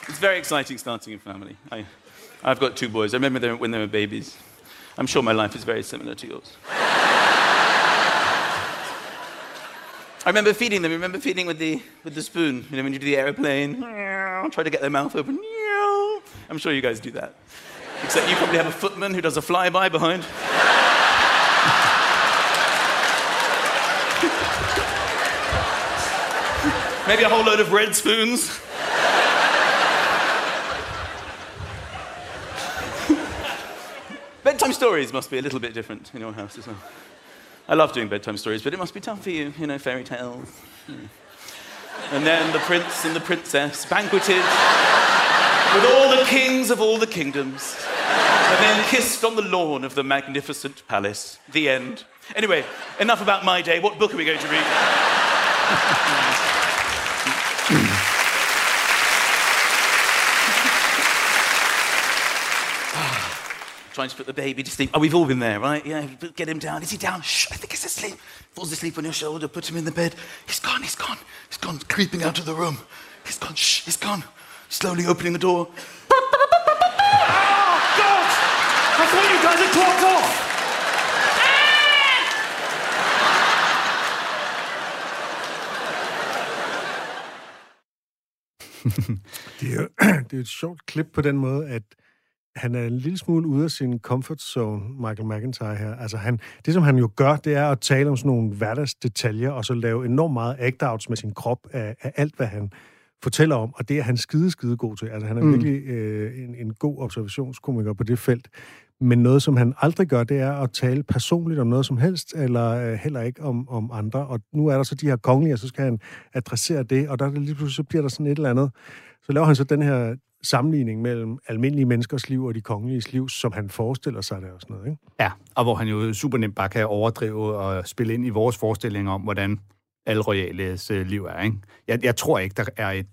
It's very exciting starting a family. I, I've got two boys. I remember them when they were babies. I'm sure my life is very similar to yours. I remember feeding them. I Remember feeding with the with the spoon. You know, when you do the aeroplane, try to get their mouth open. I'm sure you guys do that. Except you probably have a footman who does a flyby behind. Maybe a whole load of red spoons. Bedtime stories must be a little bit different in your house as well. I love doing bedtime stories, but it must be tough for you, you know, fairy tales. Hmm. And then the prince and the princess banqueted with all the kings of all the kingdoms, and then kissed on the lawn of the magnificent palace. The end. Anyway, enough about my day. What book are we going to read? trying to put the baby to sleep. Oh, we've all been there, right? Yeah, get him down. Is he down? Shh, I think he's asleep. Falls asleep on your shoulder, put him in the bed. He's gone, he's gone. He's gone, creeping out of the room. He's gone, shh, he's gone. Slowly opening the door. oh, God! I thought you guys had talked off. det, er jo, det er et sjovt klip på den måde, at han er en lille smule ude af sin comfort zone, Michael McIntyre her. Altså han, det, som han jo gør, det er at tale om sådan nogle hverdagsdetaljer, og så lave enormt meget act-outs med sin krop af, af alt, hvad han fortæller om, og det er han skide, skide god til. Altså han er mm. virkelig øh, en, en god observationskomiker på det felt. Men noget, som han aldrig gør, det er at tale personligt om noget som helst, eller øh, heller ikke om, om andre. Og nu er der så de her kongelige, og så skal han adressere det, og der er det lige pludselig, så bliver der sådan et eller andet. Så laver han så den her sammenligning mellem almindelige menneskers liv og de kongeliges liv, som han forestiller sig det og sådan noget, ikke? Ja, og hvor han jo super nemt bare kan overdrive og spille ind i vores forestilling om, hvordan alle royales øh, liv er, ikke? Jeg, jeg tror ikke, der er et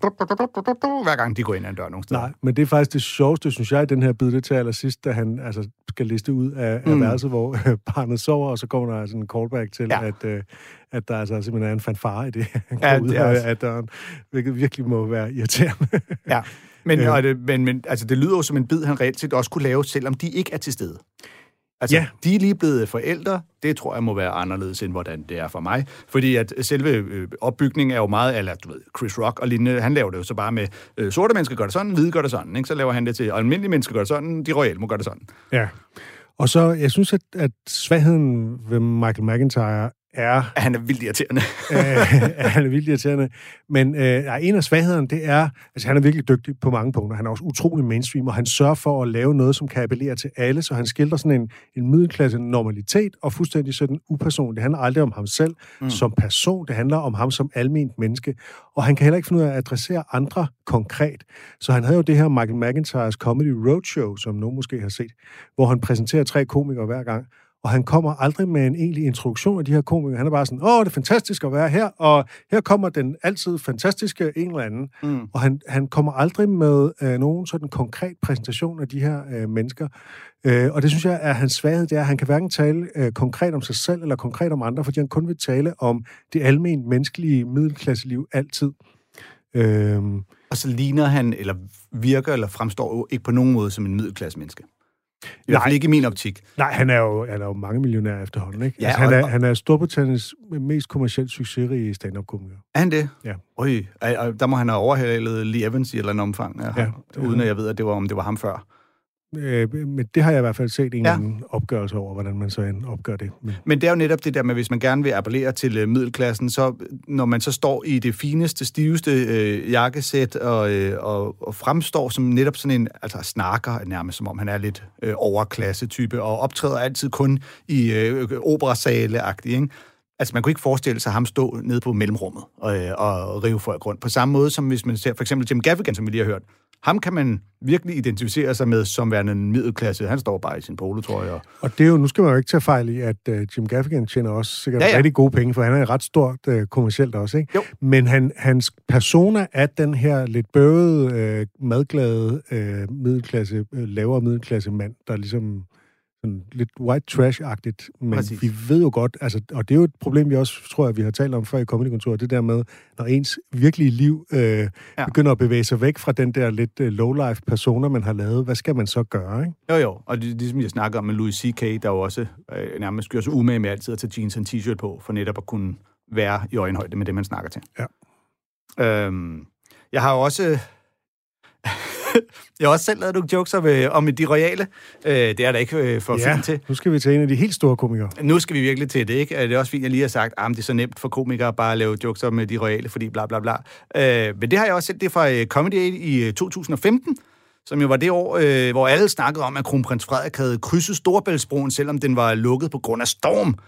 hver gang de går ind ad en dør nogen steder. Nej, men det er faktisk det sjoveste, synes jeg, i den her bid, det til allersidst, da han altså, skal liste ud af, mm. af værelset, hvor øh, barnet sover, og så kommer der sådan en callback til, ja. at, øh, at der altså simpelthen er en fanfare i det, han går ja, ud af, af døren, hvilket virkelig må være irriterende. ja, men, øh. det, men, men altså, det lyder jo som en bid, han reelt set også kunne lave, selvom de ikke er til stede. Altså, ja. de er lige blevet forældre. Det tror jeg må være anderledes, end hvordan det er for mig. Fordi at selve øh, opbygningen er jo meget, eller du ved, Chris Rock og lignende, han laver det jo så bare med, øh, sorte mennesker gør det sådan, hvide gør det sådan, ikke? Så laver han det til, almindelige mennesker gør det sådan, de royale må gøre det sådan. Ja. Og så, jeg synes, at, at svagheden ved Michael McIntyre er Han er vildt irriterende. øh, han er vildt irriterende. Men øh, en af svaghederne, det er, altså han er virkelig dygtig på mange punkter. Han er også utrolig mainstream, og han sørger for at lave noget, som kan appellere til alle, så han skildrer sådan en, en middelklasse normalitet, og fuldstændig sådan upersonligt. Det handler aldrig om ham selv mm. som person, det handler om ham som alment menneske. Og han kan heller ikke finde ud af at adressere andre konkret. Så han havde jo det her Michael McIntyres Comedy Roadshow, som nogen måske har set, hvor han præsenterer tre komikere hver gang og han kommer aldrig med en egentlig introduktion af de her komikere. Han er bare sådan, åh, det er fantastisk at være her, og her kommer den altid fantastiske en eller anden. Mm. Og han, han kommer aldrig med øh, nogen sådan konkret præsentation af de her øh, mennesker. Øh, og det synes jeg er hans svaghed, det er, at han kan hverken tale øh, konkret om sig selv eller konkret om andre, fordi han kun vil tale om det almindelige menneskelige middelklasseliv altid. Øh, Og så ligner han, eller virker, eller fremstår jo ikke på nogen måde som en middelklasse menneske. I Nej. ikke i min optik. Nej, han er jo, han er jo mange millionær efterhånden, ikke? Ja, altså, han, er, og- han er Storbritanniens mest kommercielt succesrige stand-up-komiker. Er han det? Ja. Øj, der må han have overhalet Lee Evans i et eller andet omfang, ja, Ja. uden at jeg ved, at det var, om det var ham før. Øh, men det har jeg i hvert fald set en Ja. anden opgørelse over, hvordan man så end opgør det. Men, Men det er jo netop det der med, hvis man gerne vil appellere til øh, middelklassen, så når man så står i det fineste, stiveste øh, jakkesæt og, øh, og, og fremstår som netop sådan en, altså snakker nærmest, som om han er lidt øh, overklasse-type, og optræder altid kun i øh, operasale-agtigt, ikke? Altså, man kunne ikke forestille sig ham stå nede på mellemrummet og, øh, og rive folk rundt. På samme måde som hvis man ser for eksempel Jim Gaffigan, som vi lige har hørt. Ham kan man virkelig identificere sig med som værende en middelklasse. Han står bare i sin polotrøje og og det er jo, nu skal man jo ikke tage fejl i, at uh, Jim Gaffigan tjener også sikkert Ja, ja, rigtig gode penge, for han er ret stort uh, kommercielt også, ikke? Jo. Men han, hans persona er den her lidt bøvede, uh, madglade, uh, middelklasse, uh, lavere middelklasse mand, der ligesom sådan lidt white trash-agtigt, men Præcis. Vi ved jo godt, altså, og det er jo et problem, vi også tror jeg, vi har talt om før i Comedy-kontoret, det der med, når ens virkelige liv øh, Ja. begynder at bevæge sig væk fra den der lidt øh, low-life persona, man har lavet, hvad skal man så gøre, ikke? Jo, jo, og det, ligesom jeg snakkede om med Louis C.K., der jo også øh, nærmest gør sig umage med altid at tage jeans og en t-shirt på, for netop at kunne være i øjenhøjde med det, man snakker til. Ja. Øhm, jeg har jo også... jeg har også selv lavet nogle jokes om, øh, om de royale. Øh, det er der ikke øh, for ja. fint til. nu skal vi til en af de helt store komikere. Nu skal vi virkelig til det, ikke? Det er også fint, jeg lige har sagt, at det er så nemt for komikere bare at lave jokes om øh, de royale, fordi bla bla bla. Øh, men det har jeg også set, det er fra øh, Comedy Aid i øh, 2015, som jo var det år, øh, hvor alle snakkede om, at kronprins Frederik havde krydset Storebæltsbroen, selvom den var lukket på grund af storm.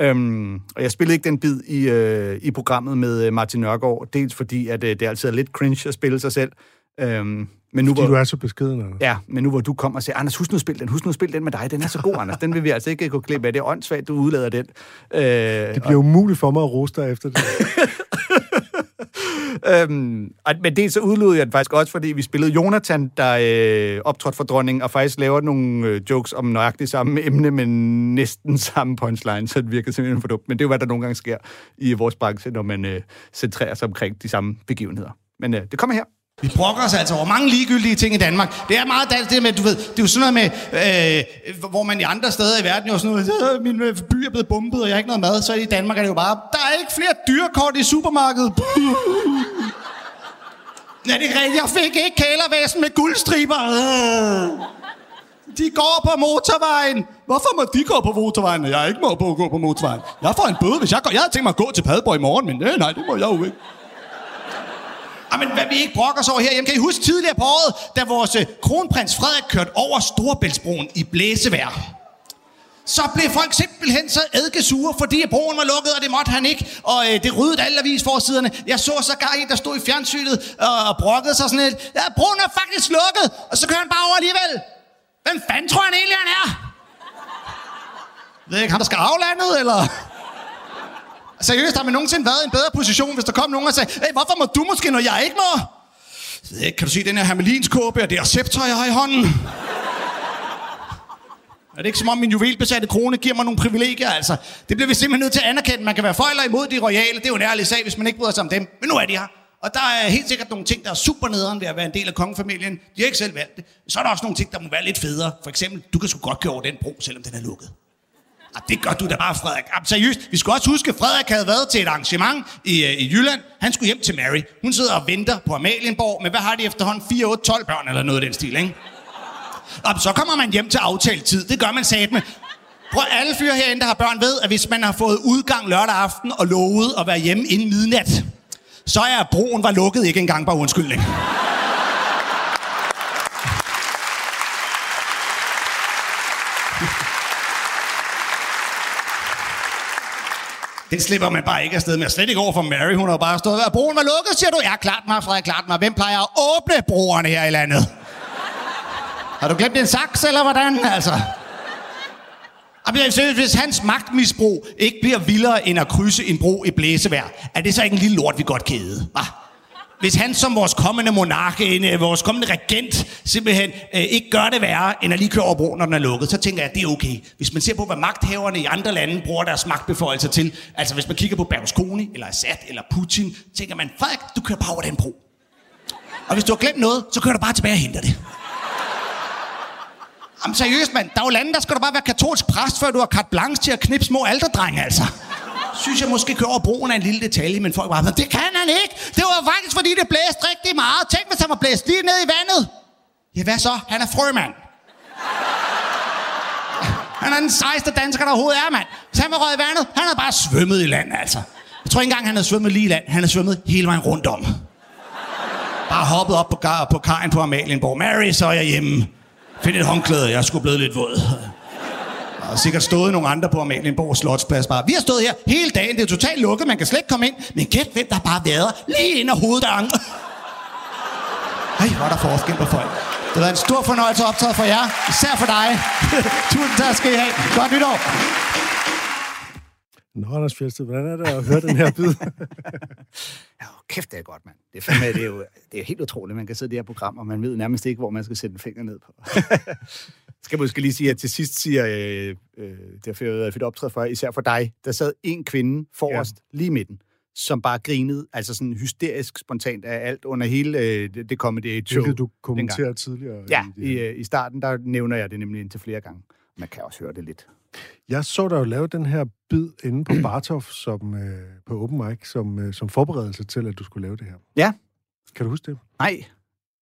Øhm, og jeg spillede ikke den bid i, øh, i programmet med Martin Nørgaard, dels fordi, at øh, det altid er lidt cringe at spille sig selv. Øhm, men nu, Fordi hvor, du er så beskeden. Anders. Ja, men nu hvor du kommer og siger, Anders, husk nu at spille den, husk nu at spille den med dig, den er så god, Anders, den vil vi altså ikke gå glip af, det er åndssvagt, du udlader den. Øh, Det bliver umuligt for mig at rose dig efter det. Øhm, og- men det så udlod jeg den faktisk også, fordi vi spillede Jonathan, der øh, optrådte for dronningen, og faktisk laver nogle øh, jokes om nøjagtigt samme emne, men næsten samme punchline, så det virker simpelthen for dumt. Men det er jo, hvad der nogle gange sker i vores branche, når man øh, centrerer sig omkring de samme begivenheder. Men øh, det kommer her. Vi brokker os altså over mange ligegyldige ting i Danmark. Det er meget dansk, det med, du ved, det er jo sådan noget med, øh, hvor man i andre steder i verden jo sådan noget, "Øh, min øh, by er blevet bombet, og jeg har ikke noget mad, så i Danmark er det jo bare, der er ikke flere dyrekort i supermarkedet. Ja, det er rigtigt, jeg fik ikke kælervæsen med guldstriber. Øh. De går på motorvejen. Hvorfor må de gå på motorvejen, når jeg ikke må gå på motorvejen? Jeg får en bøde, hvis jeg går. Jeg havde tænkt mig at gå til Padborg i morgen, men nej, nej, det må jeg jo ikke. Jamen, hvad vi ikke brokker os over her, kan I huske tidligere på året, da vores øh, kronprins Frederik kørte over Storebæltsbroen i blæsevejr? Så blev folk simpelthen så eddikesure, fordi at broen var lukket, og det måtte han ikke. Og øh, det ryddede alle avisforsiderne. Jeg så sågar en, der stod i fjernsynet øh, og brokkede sig sådan lidt. Ja, broen er faktisk lukket, og så kører han bare over alligevel. Hvem fanden tror han egentlig, han er? Ved ikke, han der skal aflandet, eller? Seriøst, har man nogensinde været i en bedre position, hvis der kom nogen og sagde, hey, hvorfor må du måske, når jeg ikke må? Ikke, kan du se den her hermelinskåbe, og det her scepter, jeg har i hånden? Er det ikke som om min juvelbesatte krone giver mig nogle privilegier, altså? Det bliver vi simpelthen nødt til at anerkende. Man kan være for eller imod de royale. Det er jo en ærlig sag, hvis man ikke bryder sig om dem. Men nu er de her. Og der er helt sikkert nogle ting, der er super nederen ved at være en del af kongefamilien. De har ikke selv valgt det. Så er der også nogle ting, der må være lidt federe. For eksempel, du kan sgu godt køre over den bro, selvom den er lukket. Ah, det gør du da bare, Frederik. Ah, seriøst, vi skal også huske, at Frederik havde været til et arrangement i, øh, i Jylland. Han skulle hjem til Mary. Hun sidder og venter på Amalienborg, men hvad har de efterhånden? 4, 8, 12 børn eller noget af den stil, ikke? Og så kommer man hjem til aftalt tid. Det gør man satme. Prøv, alle fyre herinde, der har børn, ved, at hvis man har fået udgang lørdag aften og lovet at være hjemme inden midnat, så er broen var lukket ikke engang bare undskyldning. Den slipper man bare ikke afsted med. Slet ikke over for Mary. Hun har bare stået, at broen var lukket, siger du. Ja, klart mig, Frederik, klart mig. Hvem plejer at åbne broerne her i landet? Har du glemt en saks, eller hvordan? Altså. Jeg hvis hans magtmisbrug ikke bliver vildere end at krydse en bro i blæsevejr, er det så ikke en lille lort, vi godt kan æde, hva? Hvis han som vores kommende monark, en, øh, vores kommende regent, simpelthen øh, ikke gør det værre, end at lige køre over broen, når den er lukket, så tænker jeg, at det er okay. Hvis man ser på, hvad magthaverne i andre lande bruger deres magtbeføjelser til, altså hvis man kigger på Berlusconi, eller Assad, eller Putin, tænker man, Frederik, du kører bare over den bro. Og hvis du har glemt noget, så kører du bare tilbage og henter det. Jamen seriøst, mand. Der er jo lande, der skal du bare være katolsk præst, før du har carte blanche til at knippe små alderdrenge, altså. Synes jeg måske kører over broen af en lille detalje, men folk bare, det kan han ikke. Det var faktisk, fordi det blæste rigtig meget. Tænk, hvis han var blæst lige ned i vandet. Ja, hvad så? Han er frømand. Han er den sejeste dansker, der overhovedet er, mand. Hvis han var røget i vandet, han havde bare svømmet i land, altså. Jeg tror ikke engang, han har svømmet lige i land. Han har svømmet hele vejen rundt om. Bare hoppet op på, på kajen på Amalienborg. Mary, så er jeg hjemme. Find et håndklæde, jeg skulle blevet lidt våd. Har sikkert stået nogle andre på Amalienborg Slotsplads bare. Vi har stået her hele dagen, det er totalt lukket, man kan slet ikke komme ind. Men gæt hvem der bare været lige ind ad hoveddøren. Ej, hvor er der forskel på folk. Det været en stor fornøjelse at optage for jer, især for dig. Tusind tak skal I have. Godt nytår. Nå, Anders Fjeldsted, hvordan er det at høre den her bid? Ja, kæft, det er godt, mand. Det er, fandme, det er jo det er helt utroligt, man kan sidde i det her program, og man ved nærmest ikke, hvor man skal sætte en finger ned på. Skal måske lige sige, at til sidst siger, øh, øh, det har fedt optræde for, især for dig, der sad en kvinde forrest, ja. lige midten, som bare grinede, altså sådan hysterisk spontant af alt under hele øh, det, det comedy show. Hvilket du kommenterede tidligere. Ja, i i, øh, i starten, der nævner jeg det nemlig indtil flere gange. Man kan også høre det lidt. Jeg så dig jo lave den her bid inde på Bartov som, øh, på Open Mic som, øh, som forberedelse til, at du skulle lave det her. Ja. Kan du huske det? Nej,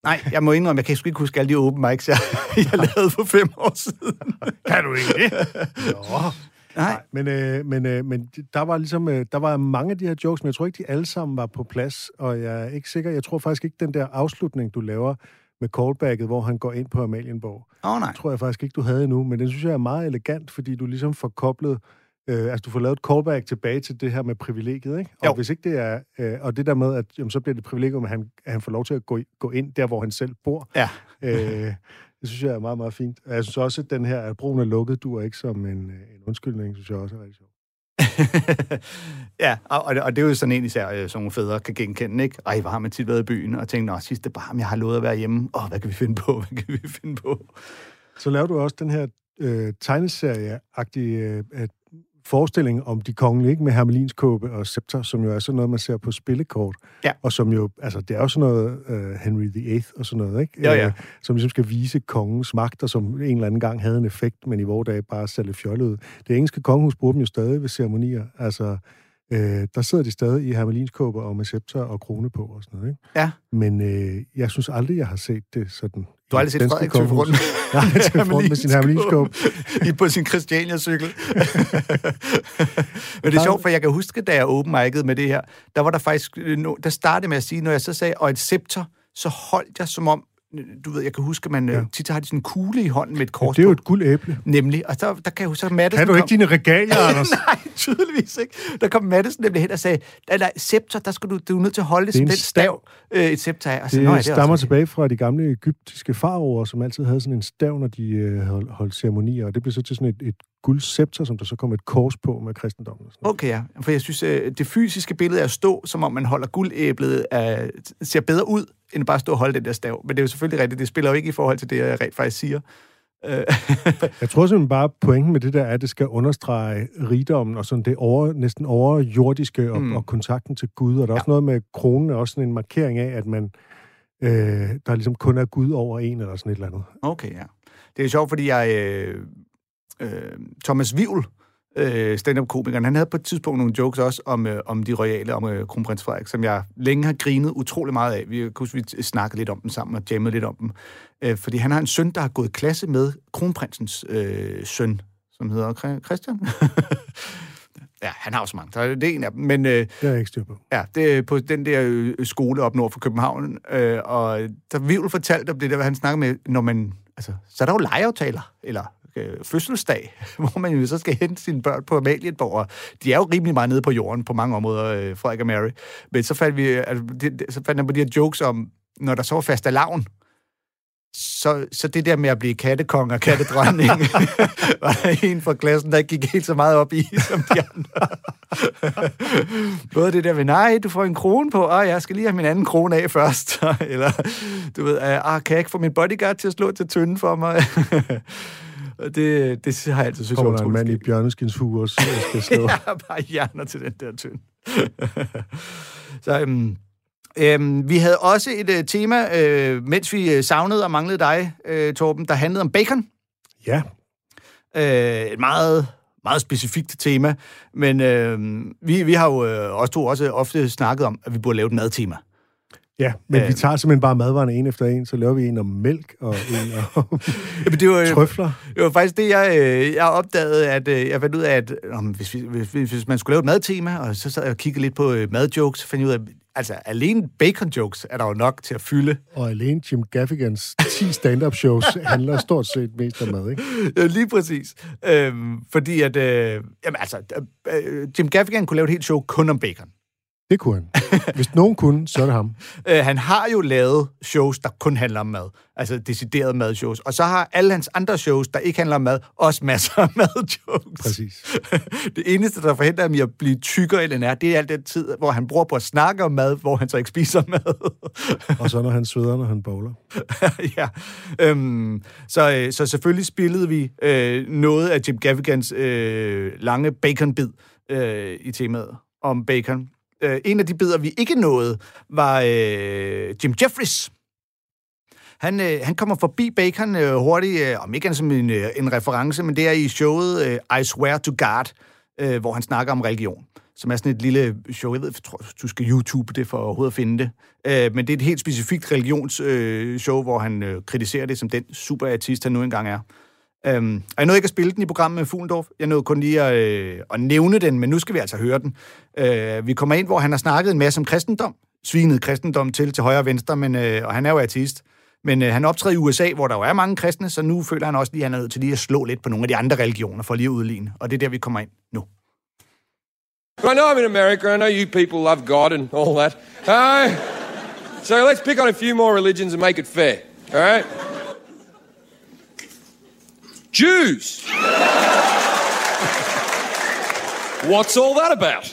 nej, jeg må indrømme, jeg kan sgu ikke huske alle de open mics, jeg, jeg lavede for fem år siden. Kan du ikke det? Nå. Nej. Men, øh, men, øh, men der var ligesom, øh, der var mange af de her jokes, men jeg tror ikke, de alle sammen var på plads, og jeg er ikke sikker, jeg tror faktisk ikke, den der afslutning, du laver med callbacket, hvor han går ind på Amalienborg, Åh, oh, nej. tror jeg faktisk ikke, du havde endnu, men den synes jeg er meget elegant, fordi du ligesom får koblet, øh, altså du får lavet et callback tilbage til det her med privilegiet, ikke? Og Jo. hvis ikke det er, øh, og det der med, at jamen, så bliver det privilegium, at han, at han får lov til at gå, gå ind der, hvor han selv bor, Ja. øh, det synes jeg er meget, meget fint. Og jeg synes også, at den her, at broen er lukket, du er ikke som en, øh, en undskyldning, synes jeg også er rigtig sjovt. ja, og, og det- er jo sådan en især, øh, som nogle fædre kan genkende, ikke? Ej, hvor har man tit været i byen og tænkt, nå, sidste bare, jeg har lovet at være hjemme. Åh, hvad kan vi finde på? Hvad kan vi finde på? Så laver du også den her øh, tegneserie-agtige øh, at forestilling om de kongelige, ikke? med hermelinskåbe og scepter, som jo er sådan noget, man ser på spillekort. Ja. Og som jo, altså det er jo sådan noget øh, Henry VIII og sådan noget, ikke? Ja, ja. Øh, som ligesom skal vise kongens magt, og som en eller anden gang havde en effekt, men i vores dage bare lidt fjollet ud. Det engelske kongehus bruger dem jo stadig ved ceremonier. Altså, øh, der sidder de stadig i hermelinskåber og med scepter og krone på og sådan noget, ikke? Ja. Men øh, jeg synes aldrig, jeg har set det sådan. Du har aldrig set Frederik tøffe rundt Nej, han tøffe rundt med sin hermelinskåb. I på sin Christiania-cykel. Men det er sjovt, for jeg kan huske, da jeg open med det her, der var der faktisk, øh, der startede med at sige, når jeg så sagde, og et scepter, så holdt jeg som om, du ved, jeg kan huske, at man ja. Ja. tit har de sådan en kugle i hånden med et kors Det er jo et guldæble. Nemlig, og der, der kan jeg huske, at Mattesen Kan du kom- ikke dine regalier, Anders? Nej, tydeligvis ikke. Der kom Mattesen nemlig hen og sagde, nej, nej, scepter, der skal du, du er nødt til at holde det den stav, øh, et scepter er. Og så, Det, nå, ja, det er stammer også tilbage fra de gamle egyptiske faraoer, som altid havde sådan en stav, når de øh, holdt, holdt ceremonier, og det blev så til sådan et, et guldscepter, som der så kom et kors på med kristendommen. Sådan. Okay, ja. For jeg synes, øh, det fysiske billede af at stå, som om man holder guldæblet, er, ser bedre ud, end bare at stå og holde den der stav. Men det er jo selvfølgelig rigtigt, det spiller jo ikke i forhold til det, jeg rent faktisk siger. Øh, Jeg tror simpelthen bare, pointen med det der er, at det skal understrege rigdommen og sådan det over, næsten overjordiske og, Mm. og kontakten til Gud. Og der er også noget med kronen, er også sådan en markering af, at man øh, der ligesom kun er Gud over en eller sådan et eller andet. Okay, ja. Det er sjovt, fordi jeg... Øh, øh, Thomas Vivl, øh, stand-up-komikeren, han havde på et tidspunkt nogle jokes også om, øh, om de royale, om øh, kronprins Frederik, som jeg længe har grinet utrolig meget af. Vi huske, vi snakkede lidt om dem sammen og jammede lidt om dem. Øh, fordi han har en søn, der har gået klasse med kronprinsens øh, søn, som hedder Chri- Christian. ja, han har også mange. Så det er en af dem. Men øh, Det jeg ikke styr på. ja, det er på den der øh, skole op nord for København. Øh, og der Vivl fortalte om det der, hvad han snakker med, når man... Altså, så er der jo legeaftaler, eller øh, fødselsdag, hvor man jo så skal hente sine børn på Amalienborg. Og de er jo rimelig meget nede på jorden på mange områder, øh, Frederik og Mary. Men så fandt, vi, altså, det, så fandt jeg på de her jokes om, når der så var fast lavn, så, så det der med at blive kattekong og kattedronning, var der en fra klassen, der ikke gik helt så meget op i, som de andre. Både det der med, nej, du får en krone på, og jeg skal lige have min anden krone af først. Eller, du ved, ah, kan jeg ikke få min bodyguard til at slå til tynden for mig? Og det, det har jeg altid synes, Kommer der en mand i bjørneskinshuer og skal slå. har bare hjerner til den der tynd. så øhm, øhm, vi havde også et øh, tema, øh, mens vi øh, savnede og manglede dig, øh, Torben, der handlede om bacon. Ja, Øh, et meget, meget specifikt tema, men øh, vi, vi har jo øh, også to også ofte snakket om, at vi burde lave et madtema. Ja. Men Øh. vi tager simpelthen bare madvarerne en efter en, så laver vi en om mælk og en om Jamen, det var, øh, trøfler. Det var faktisk det, jeg, øh, jeg opdagede, at øh, jeg fandt ud af, at om, hvis, vi, hvis, hvis man skulle lave et madtema, og så sad jeg og kiggede lidt på madjokes, så fandt jeg ud af, altså, alene bacon-jokes er der jo nok til at fylde. Og alene Jim Gaffigans 10 stand-up shows handler stort set mest om mad, ikke? Ja, lige præcis. Øhm, fordi at, øh, jamen, altså, øh, Jim Gaffigan kunne lave et helt show kun om bacon. Det kunne han. Hvis nogen kunne, så er det ham. Øh, han har jo lavet shows, der kun handler om mad. Altså deciderede madshows. Og så har alle hans andre shows, der ikke handler om mad, også masser af madjokes. Præcis. Det eneste, der forhindrer ham i at blive tykkere, end er, det er al den tid, hvor han bruger på at snakke om mad, hvor han så ikke spiser mad. Og så når han sveder, når han bowler. ja. Øhm, så, øh, så selvfølgelig spillede vi øh, noget af Jim Gaffigans øh, lange bacon-bid øh, i temaet om bacon. Øh, en af de bidder, vi ikke nåede, var øh, Jim Jeffries. Han, øh, han kommer forbi bacon øh, hurtigt, øh, om ikke han som en, øh, en reference, men det er i showet øh, I Swear to God, øh, hvor han snakker om religion som er sådan et lille show. Jeg ved, jeg tror, du skal YouTube det for overhovedet at finde det. Øh, men det er et helt specifikt religionsshow, øh, show, hvor han øh, kritiserer det som den superartist, han nu engang er. Øhm, og jeg nåede ikke at spille den i programmet med Fuglendorf. Jeg nåede kun lige at, øh, at nævne den, men nu skal vi altså høre den. Øh, vi kommer ind, hvor han har snakket en masse om kristendom. Svinet kristendom til til højre og venstre, men, øh, og han er jo artist. Men øh, han optræder i USA, hvor der jo er mange kristne, så nu føler han også lige, at han er nødt til lige at slå lidt på nogle af de andre religioner for lige at udligne. Og det er der, vi kommer ind nu. I know I'm in America. I know you people love God and all that. Uh, so let's pick on a few more religions and make it fair. All right? Jews. What's all that about?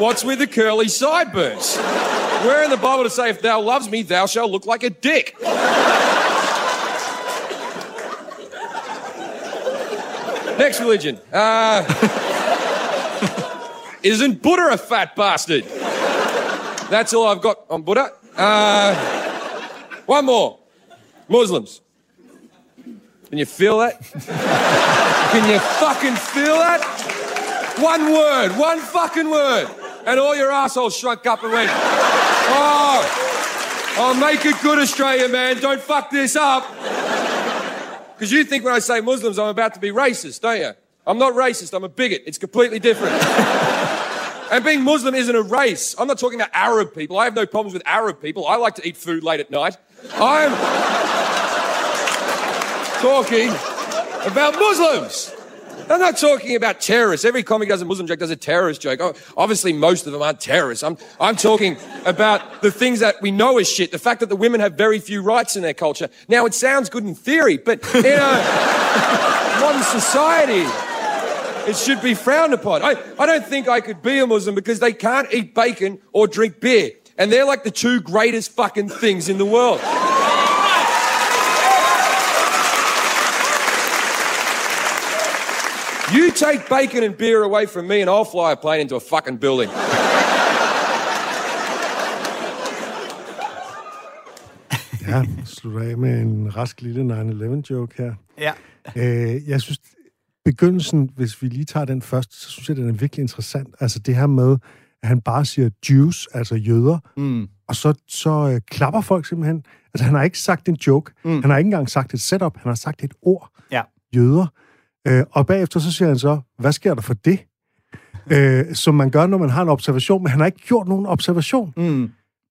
What's with the curly sideburns? Where in the Bible to say, if thou loves me, thou shalt look like a dick? Next religion. Uh, isn't Buddha a fat bastard? That's all I've got on Buddha. Uh, one more. Muslims. Can you feel that? Can you fucking feel that? One word, one fucking word. And all your assholes shrunk up and went, oh, oh, make it good, Australia, man. Don't fuck this up. Because you think when I say Muslims, I'm about to be racist, don't you? I'm not racist, I'm a bigot. It's completely different. and being Muslim isn't a race. I'm not talking about Arab people. I have no problems with Arab people. I like to eat food late at night. I'm talking about Muslims. I'm not talking about terrorists. Every comic does a Muslim joke, does a terrorist joke. Oh, obviously, most of them aren't terrorists. I'm, I'm talking about the things that we know is shit. The fact that the women have very few rights in their culture. Now, it sounds good in theory, but in a modern society, it should be frowned upon. I, I don't think I could be a Muslim because they can't eat bacon or drink beer. And they're like the two greatest fucking things in the world. You take bacon and beer away from me, and I'll fly a plane into a fucking building. Ja, slutter af med en rask lille 9-11-joke her. Ja. Øh, jeg synes, begyndelsen, hvis vi lige tager den først, så synes jeg, den er virkelig interessant. Altså det her med, at han bare siger Jews, altså jøder, Mm. og så, så øh, klapper folk simpelthen. Altså, han har ikke sagt en joke. Mm. Han har ikke engang sagt et setup. Han har sagt et ord. Ja. Jøder. Øh, og bagefter så siger han så, hvad sker der for det? øh, som man gør, når man har en observation, men han har ikke gjort nogen observation. Mm.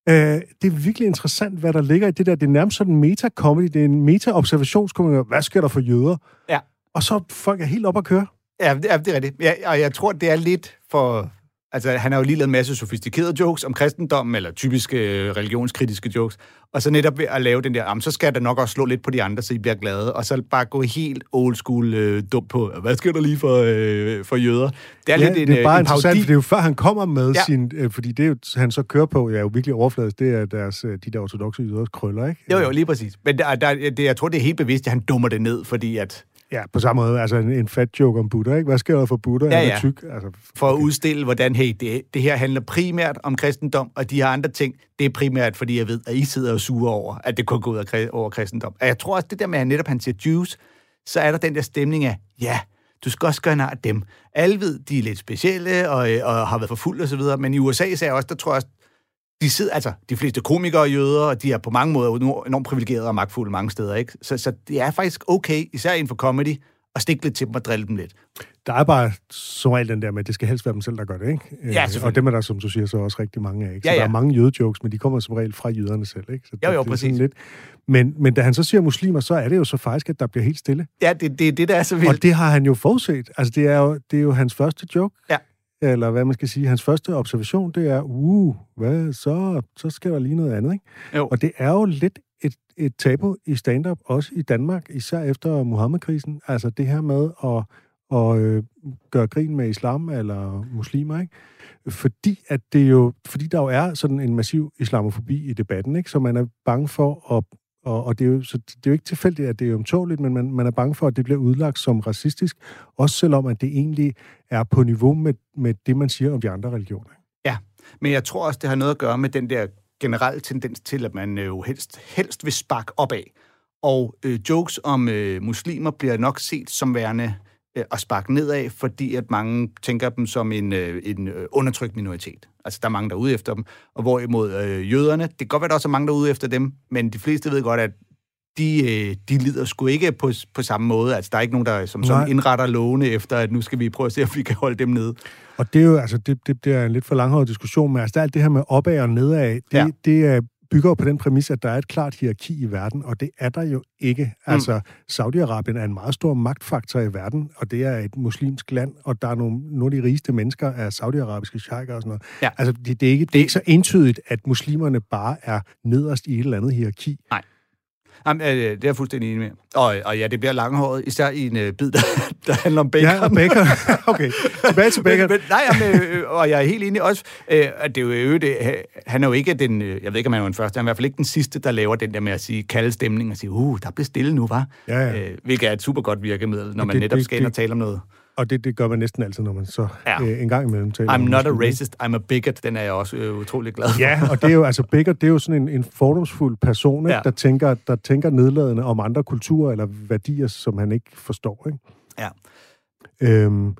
Øh, det er virkelig interessant, hvad der ligger i det der. Det er nærmest sådan en meta-comedy. Det er en meta-observationskomedy. Hvad sker der for jøder? Ja. Og så folk er helt op at køre. Ja, det er, det er rigtigt. Ja, og jeg tror, det er lidt for... Altså, han har jo lige lavet en masse sofistikerede jokes om kristendommen, eller typiske øh, religionskritiske jokes. Og så netop ved at lave den der, jamen, så skal der nok også slå lidt på de andre, så I bliver glade. Og så bare gå helt old school øh, dum på, hvad sker der lige for, øh, for jøder? Det er Ja, lidt en, det er øh, bare en interessant, for det er jo før han kommer med Ja. sin... Øh, fordi det, er jo, han så kører på, ja, er jo virkelig overfladisk, det er deres, øh, de der ortodoxe jøders krøller, ikke? Jo, jo, lige præcis. Men der, der, det, jeg tror, det er helt bevidst, at han dummer det ned, fordi at Ja, på samme måde. Altså en, en fat joke om Buddha, ikke? Hvad sker der for Buddha? Ja, er ja. tyk. Altså, for at udstille, hvordan, hey, det, det her handler primært om kristendom, og de her andre ting, det er primært, fordi jeg ved, at I sidder og suger over, at det kun går ud af, over kristendom. Og jeg tror også, det der med, at netop han siger Jews, så er der den der stemning af, ja, du skal også gøre nar af dem. Alle ved, de er lidt specielle og, øh, og har været forfulgt og så videre, men i USA især også, der tror jeg også, de sidder, altså, de fleste komikere er jøder, og de er på mange måder enormt privilegerede og magtfulde mange steder, ikke? Så, så det er faktisk okay, især inden for comedy, at stikke lidt til dem og drille dem lidt. der er bare som regel den der med, at det skal helst være dem selv, der gør det, ikke? Øh, selvfølgelig. Og dem er der, som du siger, så også rigtig mange af, ikke? Så Ja, der ja. er mange jødejokes, men de kommer som regel fra jøderne selv, ikke? Så Jo, jo, det, det er præcis. Lidt. Men, men da han så siger muslimer, så er det jo så faktisk, at der bliver helt stille. Ja, det, det er det, der er så vildt. Og det har han jo forudset. Altså, det er jo, det er jo hans første joke. Ja. Eller hvad man skal sige. Hans første observation, det er, uh, hvad, så, så skal der lige noget andet, ikke? Jo. Og det er jo lidt et, et tabu i stand-up, også i Danmark, især efter Muhammed-krisen. Altså det her med at, at øh, gøre grin med islam eller muslimer, ikke? Fordi, at det jo, fordi der jo er sådan en massiv islamofobi i debatten, ikke? Så man er bange for at og, og det, er jo, så det er jo ikke tilfældigt, at det er omtåligt, men man, man er bange for, at det bliver udlagt som racistisk, også selvom at det egentlig er på niveau med, med det, man siger om de andre religioner. Ja, Men jeg tror også, det har noget at gøre med den der generelle tendens til, at man øh, jo helst, helst vil sparke opad. Og øh, jokes om øh, muslimer bliver nok set som værende at sparke nedad, fordi at mange tænker dem som en, øh, en øh, undertrykt minoritet. Altså, der er mange, der er ude efter dem. Og hvorimod øh, jøderne, det kan godt være, der også er mange, der er ude efter dem, men de fleste ved godt, at de, øh, de lider sgu ikke på, på samme måde. Altså, der er ikke nogen, der som sådan indretter lovene efter, at nu skal vi prøve at se, om vi kan holde dem nede. Og det er jo, altså, det, det, det er en lidt for langhåret diskussion, men altså, alt det her med opad og nedad, det, ja. det er, bygger jo på den præmis, at der er et klart hierarki i verden, og det er der jo ikke. Altså, Saudi-Arabien er en meget stor magtfaktor i verden, og det er et muslimsk land, og der er nogle, nogle af de rigeste mennesker er saudiarabiske sheiker og sådan noget. Ja. Altså, det, det, er ikke, det er ikke så entydigt, at muslimerne bare er nederst i et eller andet hierarki. Jamen, øh, det er jeg fuldstændig enig med. Og, og ja, det bliver langhåret, især i en øh, bid, der, der handler om bacon. Ja, og bacon. okay, tilbage til bacon. Men, men, nej, jamen, øh, og jeg er helt enig også, øh, at det er jo øh, det, han er jo ikke den, øh, jeg ved ikke, om han er den første, han er i hvert fald ikke den sidste, der laver den der med at sige, kalde stemning og sige, uh, der bliver stille nu, var. Ja, ja. Øh, hvilket er et super godt virkemiddel, når man det- netop skal ind og tale om noget. Og det, det gør man næsten altid, når man så Ja. ja. øh, en gang imellem taler I'm not a racist, I'm a bigot, den er jeg også øh, utrolig glad for. Ja, og det er jo, altså Becker, det er jo sådan en, en fordomsfuld person, ikke? Ja. Ja. Der, tænker, der tænker nedladende om andre kulturer eller værdier, som han ikke forstår, ikke? Ja. Øhm,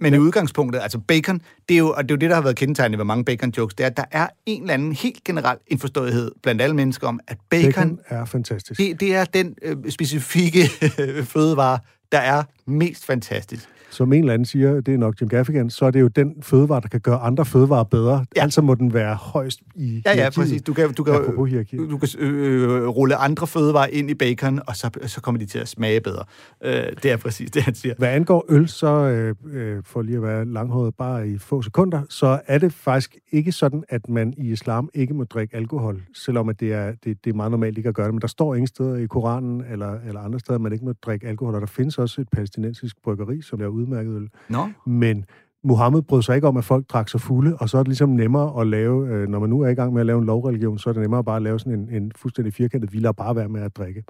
Men i udgangspunktet, altså bacon, det er jo, og det er jo det, der har været kendetegnet ved mange bacon-jokes, det er, at der er en eller anden helt generel indforståethed blandt alle mennesker om, at bacon, bacon bacon er fantastisk. det, det er den øh, specifikke fødevare, der er mest fantastisk. Som en eller anden siger, det er nok Jim Gaffigan, så er det jo den fødevare, der kan gøre andre fødevarer bedre. Ja. Altså må den være højst i Ja, ja, præcis. Du kan, du kan, du, kan øh, rulle andre fødevarer ind i bacon, og så, så kommer de til at smage bedre. Øh, det er præcis det, han siger. Hvad angår øl, så øh, øh, for lige at være langhåret bare i få sekunder, så er det faktisk ikke sådan, at man i islam ikke må drikke alkohol, selvom at det, er, det, det er meget normalt ikke at gøre det. Men der står ingen steder i Koranen eller, eller andre steder, at man ikke må drikke alkohol. Og der findes også et palæstinensisk bryggeri, som er udmærket øl. Nå, Men Mohammed brød sig ikke om, at folk drak sig fulde, og så er det ligesom nemmere at lave, øh, når man nu er i gang med at lave en lovreligion, så er det nemmere bare at lave sådan en, en fuldstændig firkantet, vi lader bare være med at drikke.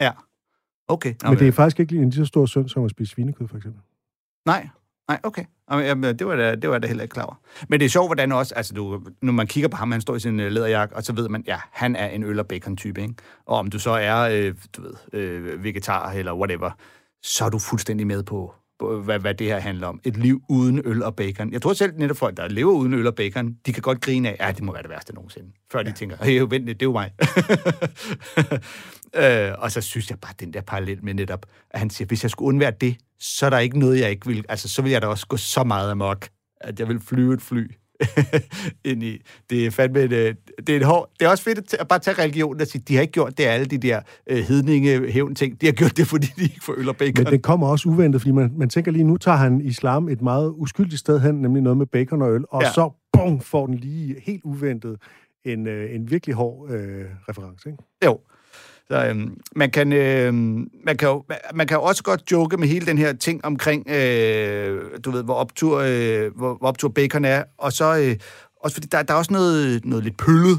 ja. Okay. Men det er faktisk ikke lige en lige så stor synd som at spise svinekød, for eksempel. Nej, nej, okay. Jamen, det var da, det var da heller ikke klar over. Men det er sjovt, hvordan også, altså du, når man kigger på ham, han står i sin øh, læderjakke, og så ved man, ja, han er en øl- og bacon-type, ikke? Og om du så er, øh, du ved, øh, vegetar eller whatever, så er du fuldstændig med på, hvad, hvad det her handler om. Et liv uden øl og bacon. Jeg tror selv netop folk, der lever uden øl og bacon, de kan godt grine af, ja, det må være det værste nogensinde. Før de tænker, hey, vent det er jo mig. øh, og så synes jeg bare, den der parallel med netop, at han siger, hvis jeg skulle undvære det, så er der ikke noget, jeg ikke vil... Altså, så vil jeg da også gå så meget amok, at jeg vil flyve et fly ind i. Det er fandme et, øh, det er, et hår. Det er også fedt at bare tage religionen og sige, de har ikke gjort det alle de der øh, hedninge hævn ting. De har gjort det, fordi de ikke får øl og bacon. Men det kommer også uventet, fordi man, man tænker lige, nu tager han islam et meget uskyldigt sted hen, nemlig noget med bacon og øl, og ja. så bum, får den lige helt uventet en, øh, en virkelig hård øh, reference. Ikke? Jo. Så, øhm, man, kan, øh, man, kan jo, man kan jo også godt joke med hele den her ting omkring, øh, du ved, hvor optur, øh, hvor, hvor optur bacon er, og så øh, også fordi der, der er også noget, noget lidt pøllet,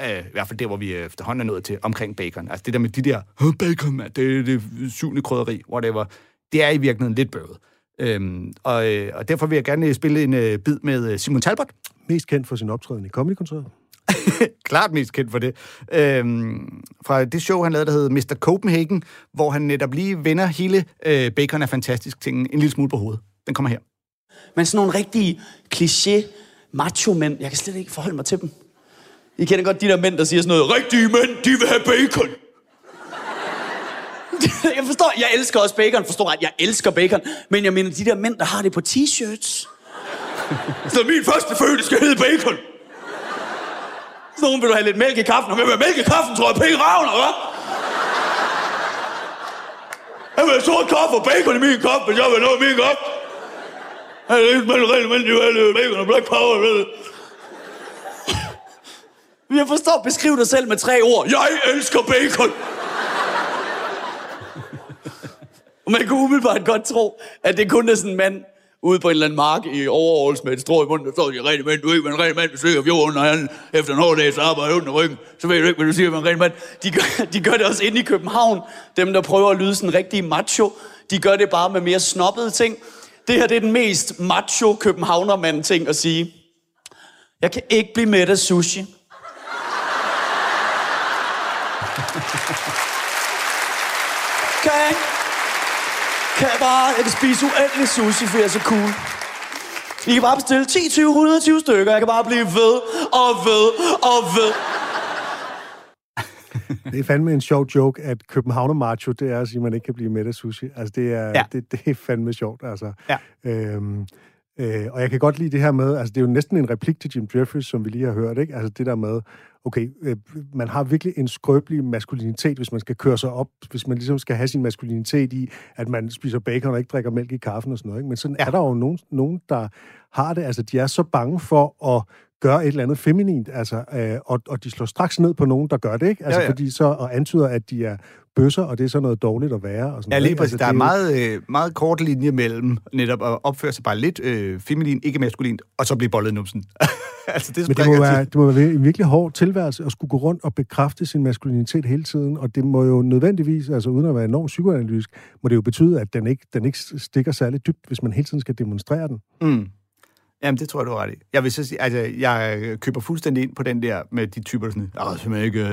øh, i hvert fald der, hvor vi efterhånden er nået til, omkring bacon. Altså det der med de der, bacon, man, det er det syvende krydderi, whatever. Det er i virkeligheden lidt bøvet. Øhm, og, øh, og derfor vil jeg gerne spille en øh, bid med øh, Simon Talbot, Mest kendt for sin optræden i Comedy Concert. klart mest kendt for det. Øhm, fra det show, han lavede, der hed Mr. Copenhagen, hvor han netop lige vender hele øh, Bacon er fantastisk ting en lille smule på hovedet. Den kommer her. Men sådan nogle rigtige kliché macho mænd, jeg kan slet ikke forholde mig til dem. I kender godt de der mænd, der siger sådan noget, rigtige mænd, de vil have bacon. jeg forstår, jeg elsker også bacon, forstår at jeg elsker bacon, men jeg mener de der mænd, der har det på t-shirts. Så min første fødte skal hedde bacon. Så nogen vil du have lidt mælk i kaffen, og hvem vil mælk i kaffen, tror jeg, penge ravner, hva'? Jeg vil have sort kaffe og bacon i min kop, hvis jeg vil i min kop. Jeg er ikke med rent, men er jo bacon og black power. ved Jeg forstår, beskriv dig selv med tre ord. Jeg elsker bacon. Og man kunne umiddelbart godt tro, at det kun er sådan en mand ude på en eller anden mark i overalls med et strå i munden, der står de rigtig mand, Du ikke, men en rigtig mand besøger fjorden, og han efter en hård dags arbejde under ryggen. Så ved du ikke, hvad du siger, men en rigtig mand. De gør, de gør det også inde i København. Dem, der prøver at lyde sådan rigtig macho, de gør det bare med mere snobbede ting. Det her det er den mest macho københavnermand ting at sige. Jeg kan ikke blive med af sushi. Kan? Kan jeg bare, jeg kan spise uendelig sushi, for jeg er så cool. I kan bare bestille 10, 20, 120 stykker. Jeg kan bare blive ved og ved og ved. Det er fandme en sjov joke, at Københavner macho, det er at sige, at man ikke kan blive med af sushi. Altså, det er, Ja. det, det er fandme sjovt, altså. Ja. Øhm, øh, og jeg kan godt lide det her med, altså det er jo næsten en replik til Jim Jeffries, som vi lige har hørt, ikke? Altså det der med, okay, øh, man har virkelig en skrøbelig maskulinitet, hvis man skal køre sig op, hvis man ligesom skal have sin maskulinitet i, at man spiser bacon og ikke drikker mælk i kaffen og sådan noget, ikke? Men sådan ja. er der jo nogen, nogen, der har det, altså de er så bange for at gøre et eller andet feminint, altså, øh, og, og de slår straks ned på nogen, der gør det, ikke? Altså, Ja, ja, fordi så, og antyder, at de er bøsser, og det er så noget dårligt at være, og sådan Ja, lige præcis. Altså, der er jo- meget, øh, meget kort linje mellem netop at opføre sig bare lidt øh, feminin, ikke maskulin, og så blive bollet numsen. altså, det Men det må, være, det må være en virkelig hård tilværelse at skulle gå rundt og bekræfte sin maskulinitet hele tiden, og det må jo nødvendigvis, altså uden at være enormt psykoanalytisk, må det jo betyde, at den ikke, den ikke stikker særlig dybt, hvis man hele tiden skal demonstrere den. Mm. Jamen, det tror jeg, du har ret i. Jeg vil så sige, altså, jeg køber fuldstændig ind på den der med de typer, der sådan, ah, simpelthen ikke,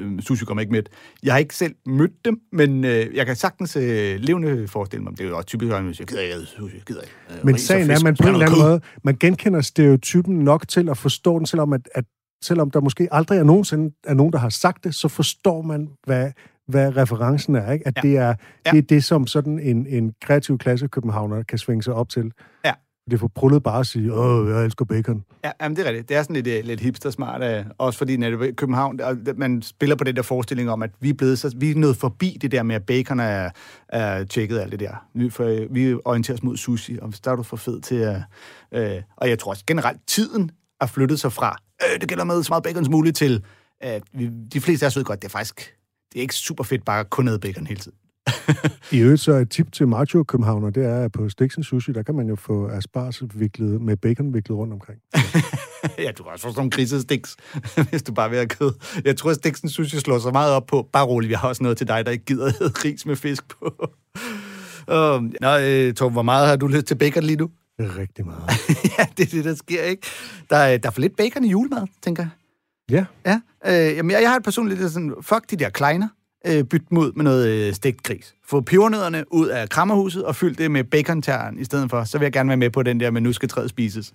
øh, sushi kommer ikke med. Jeg har ikke selv mødt dem, men øh, jeg kan sagtens øh, levende forestille mig, det er jo også typisk, at jeg gider ikke sushi, gider ikke. Øh, Men sagen er, at man på en eller anden måde, man genkender stereotypen nok til at forstå den, selvom, at, at, selvom der måske aldrig er nogensinde er nogen, der har sagt det, så forstår man, hvad, hvad referencen er. Ikke? At Ja. det, er, Ja. det er det, som sådan en, en kreativ klasse københavner kan svinge sig op til. Ja. Det er for prullet bare at sige, åh, jeg elsker bacon. Ja, jamen, det er rigtigt. Det er sådan lidt, øh, lidt hipster-smart, øh, også fordi netop i København, der, man spiller på den der forestilling om, at vi er, blevet så, vi er nået forbi det der med, at bacon er, er tjekket og alt det der. Vi, for, øh, vi orienterer os mod sushi, og der er du for fed til at... Øh, og jeg tror også generelt, tiden er flyttet sig fra, øh, det gælder med så meget bacon som muligt, til øh, vi, de fleste af os ved godt, det er faktisk det er ikke super fedt bare kun at æde bacon hele tiden. I øvrigt så et tip til macho københavner, det er, at på Stiksen Sushi, der kan man jo få asparges viklet med bacon viklet rundt omkring. ja, du kan også få sådan nogle grisestiks, hvis du bare vil have kød. Jeg tror, at Stiksen Sushi slår så meget op på, bare roligt, vi har også noget til dig, der ikke gider at ris med fisk på. Uh, nå, øh, Torben, hvor meget har du lyst til bacon lige nu? Rigtig meget. ja, det er det, der sker, ikke? Der, er- der er for lidt bacon i julemad, tænker jeg. Ja, Ja, øh, jamen, jeg, jeg har et personligt sådan, fuck de der kleiner øh, bytte dem ud med noget øh, stegt gris. Få pebernødderne ud af krammerhuset og fyld det med bacon i stedet for. Så vil jeg gerne være med på den der med, nu skal træet spises.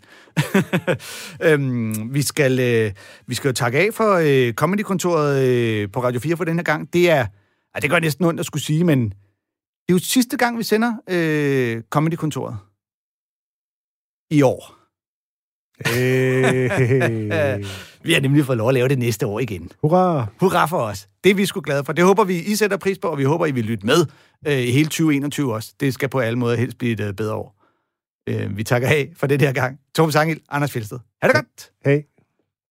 øhm, vi, skal, øh, vi skal jo takke af for øh, Comedy-kontoret øh, på Radio 4 for den her gang. Det er, ja, det gør næsten ondt at skulle sige, men det er jo sidste gang, vi sender øh, Comedy-kontoret. I år. Hey. Vi har nemlig fået lov at lave det næste år igen. Hurra! Hurra for os. Det er vi sgu glade for. Det håber vi, I sætter pris på, og vi håber, I vil lytte med øh, i hele 2021 også. Det skal på alle måder helst blive et øh, bedre år. Øh, vi takker af for det her gang. Torben Sangel, Anders Fjeldsted. Ha' det godt! Hey.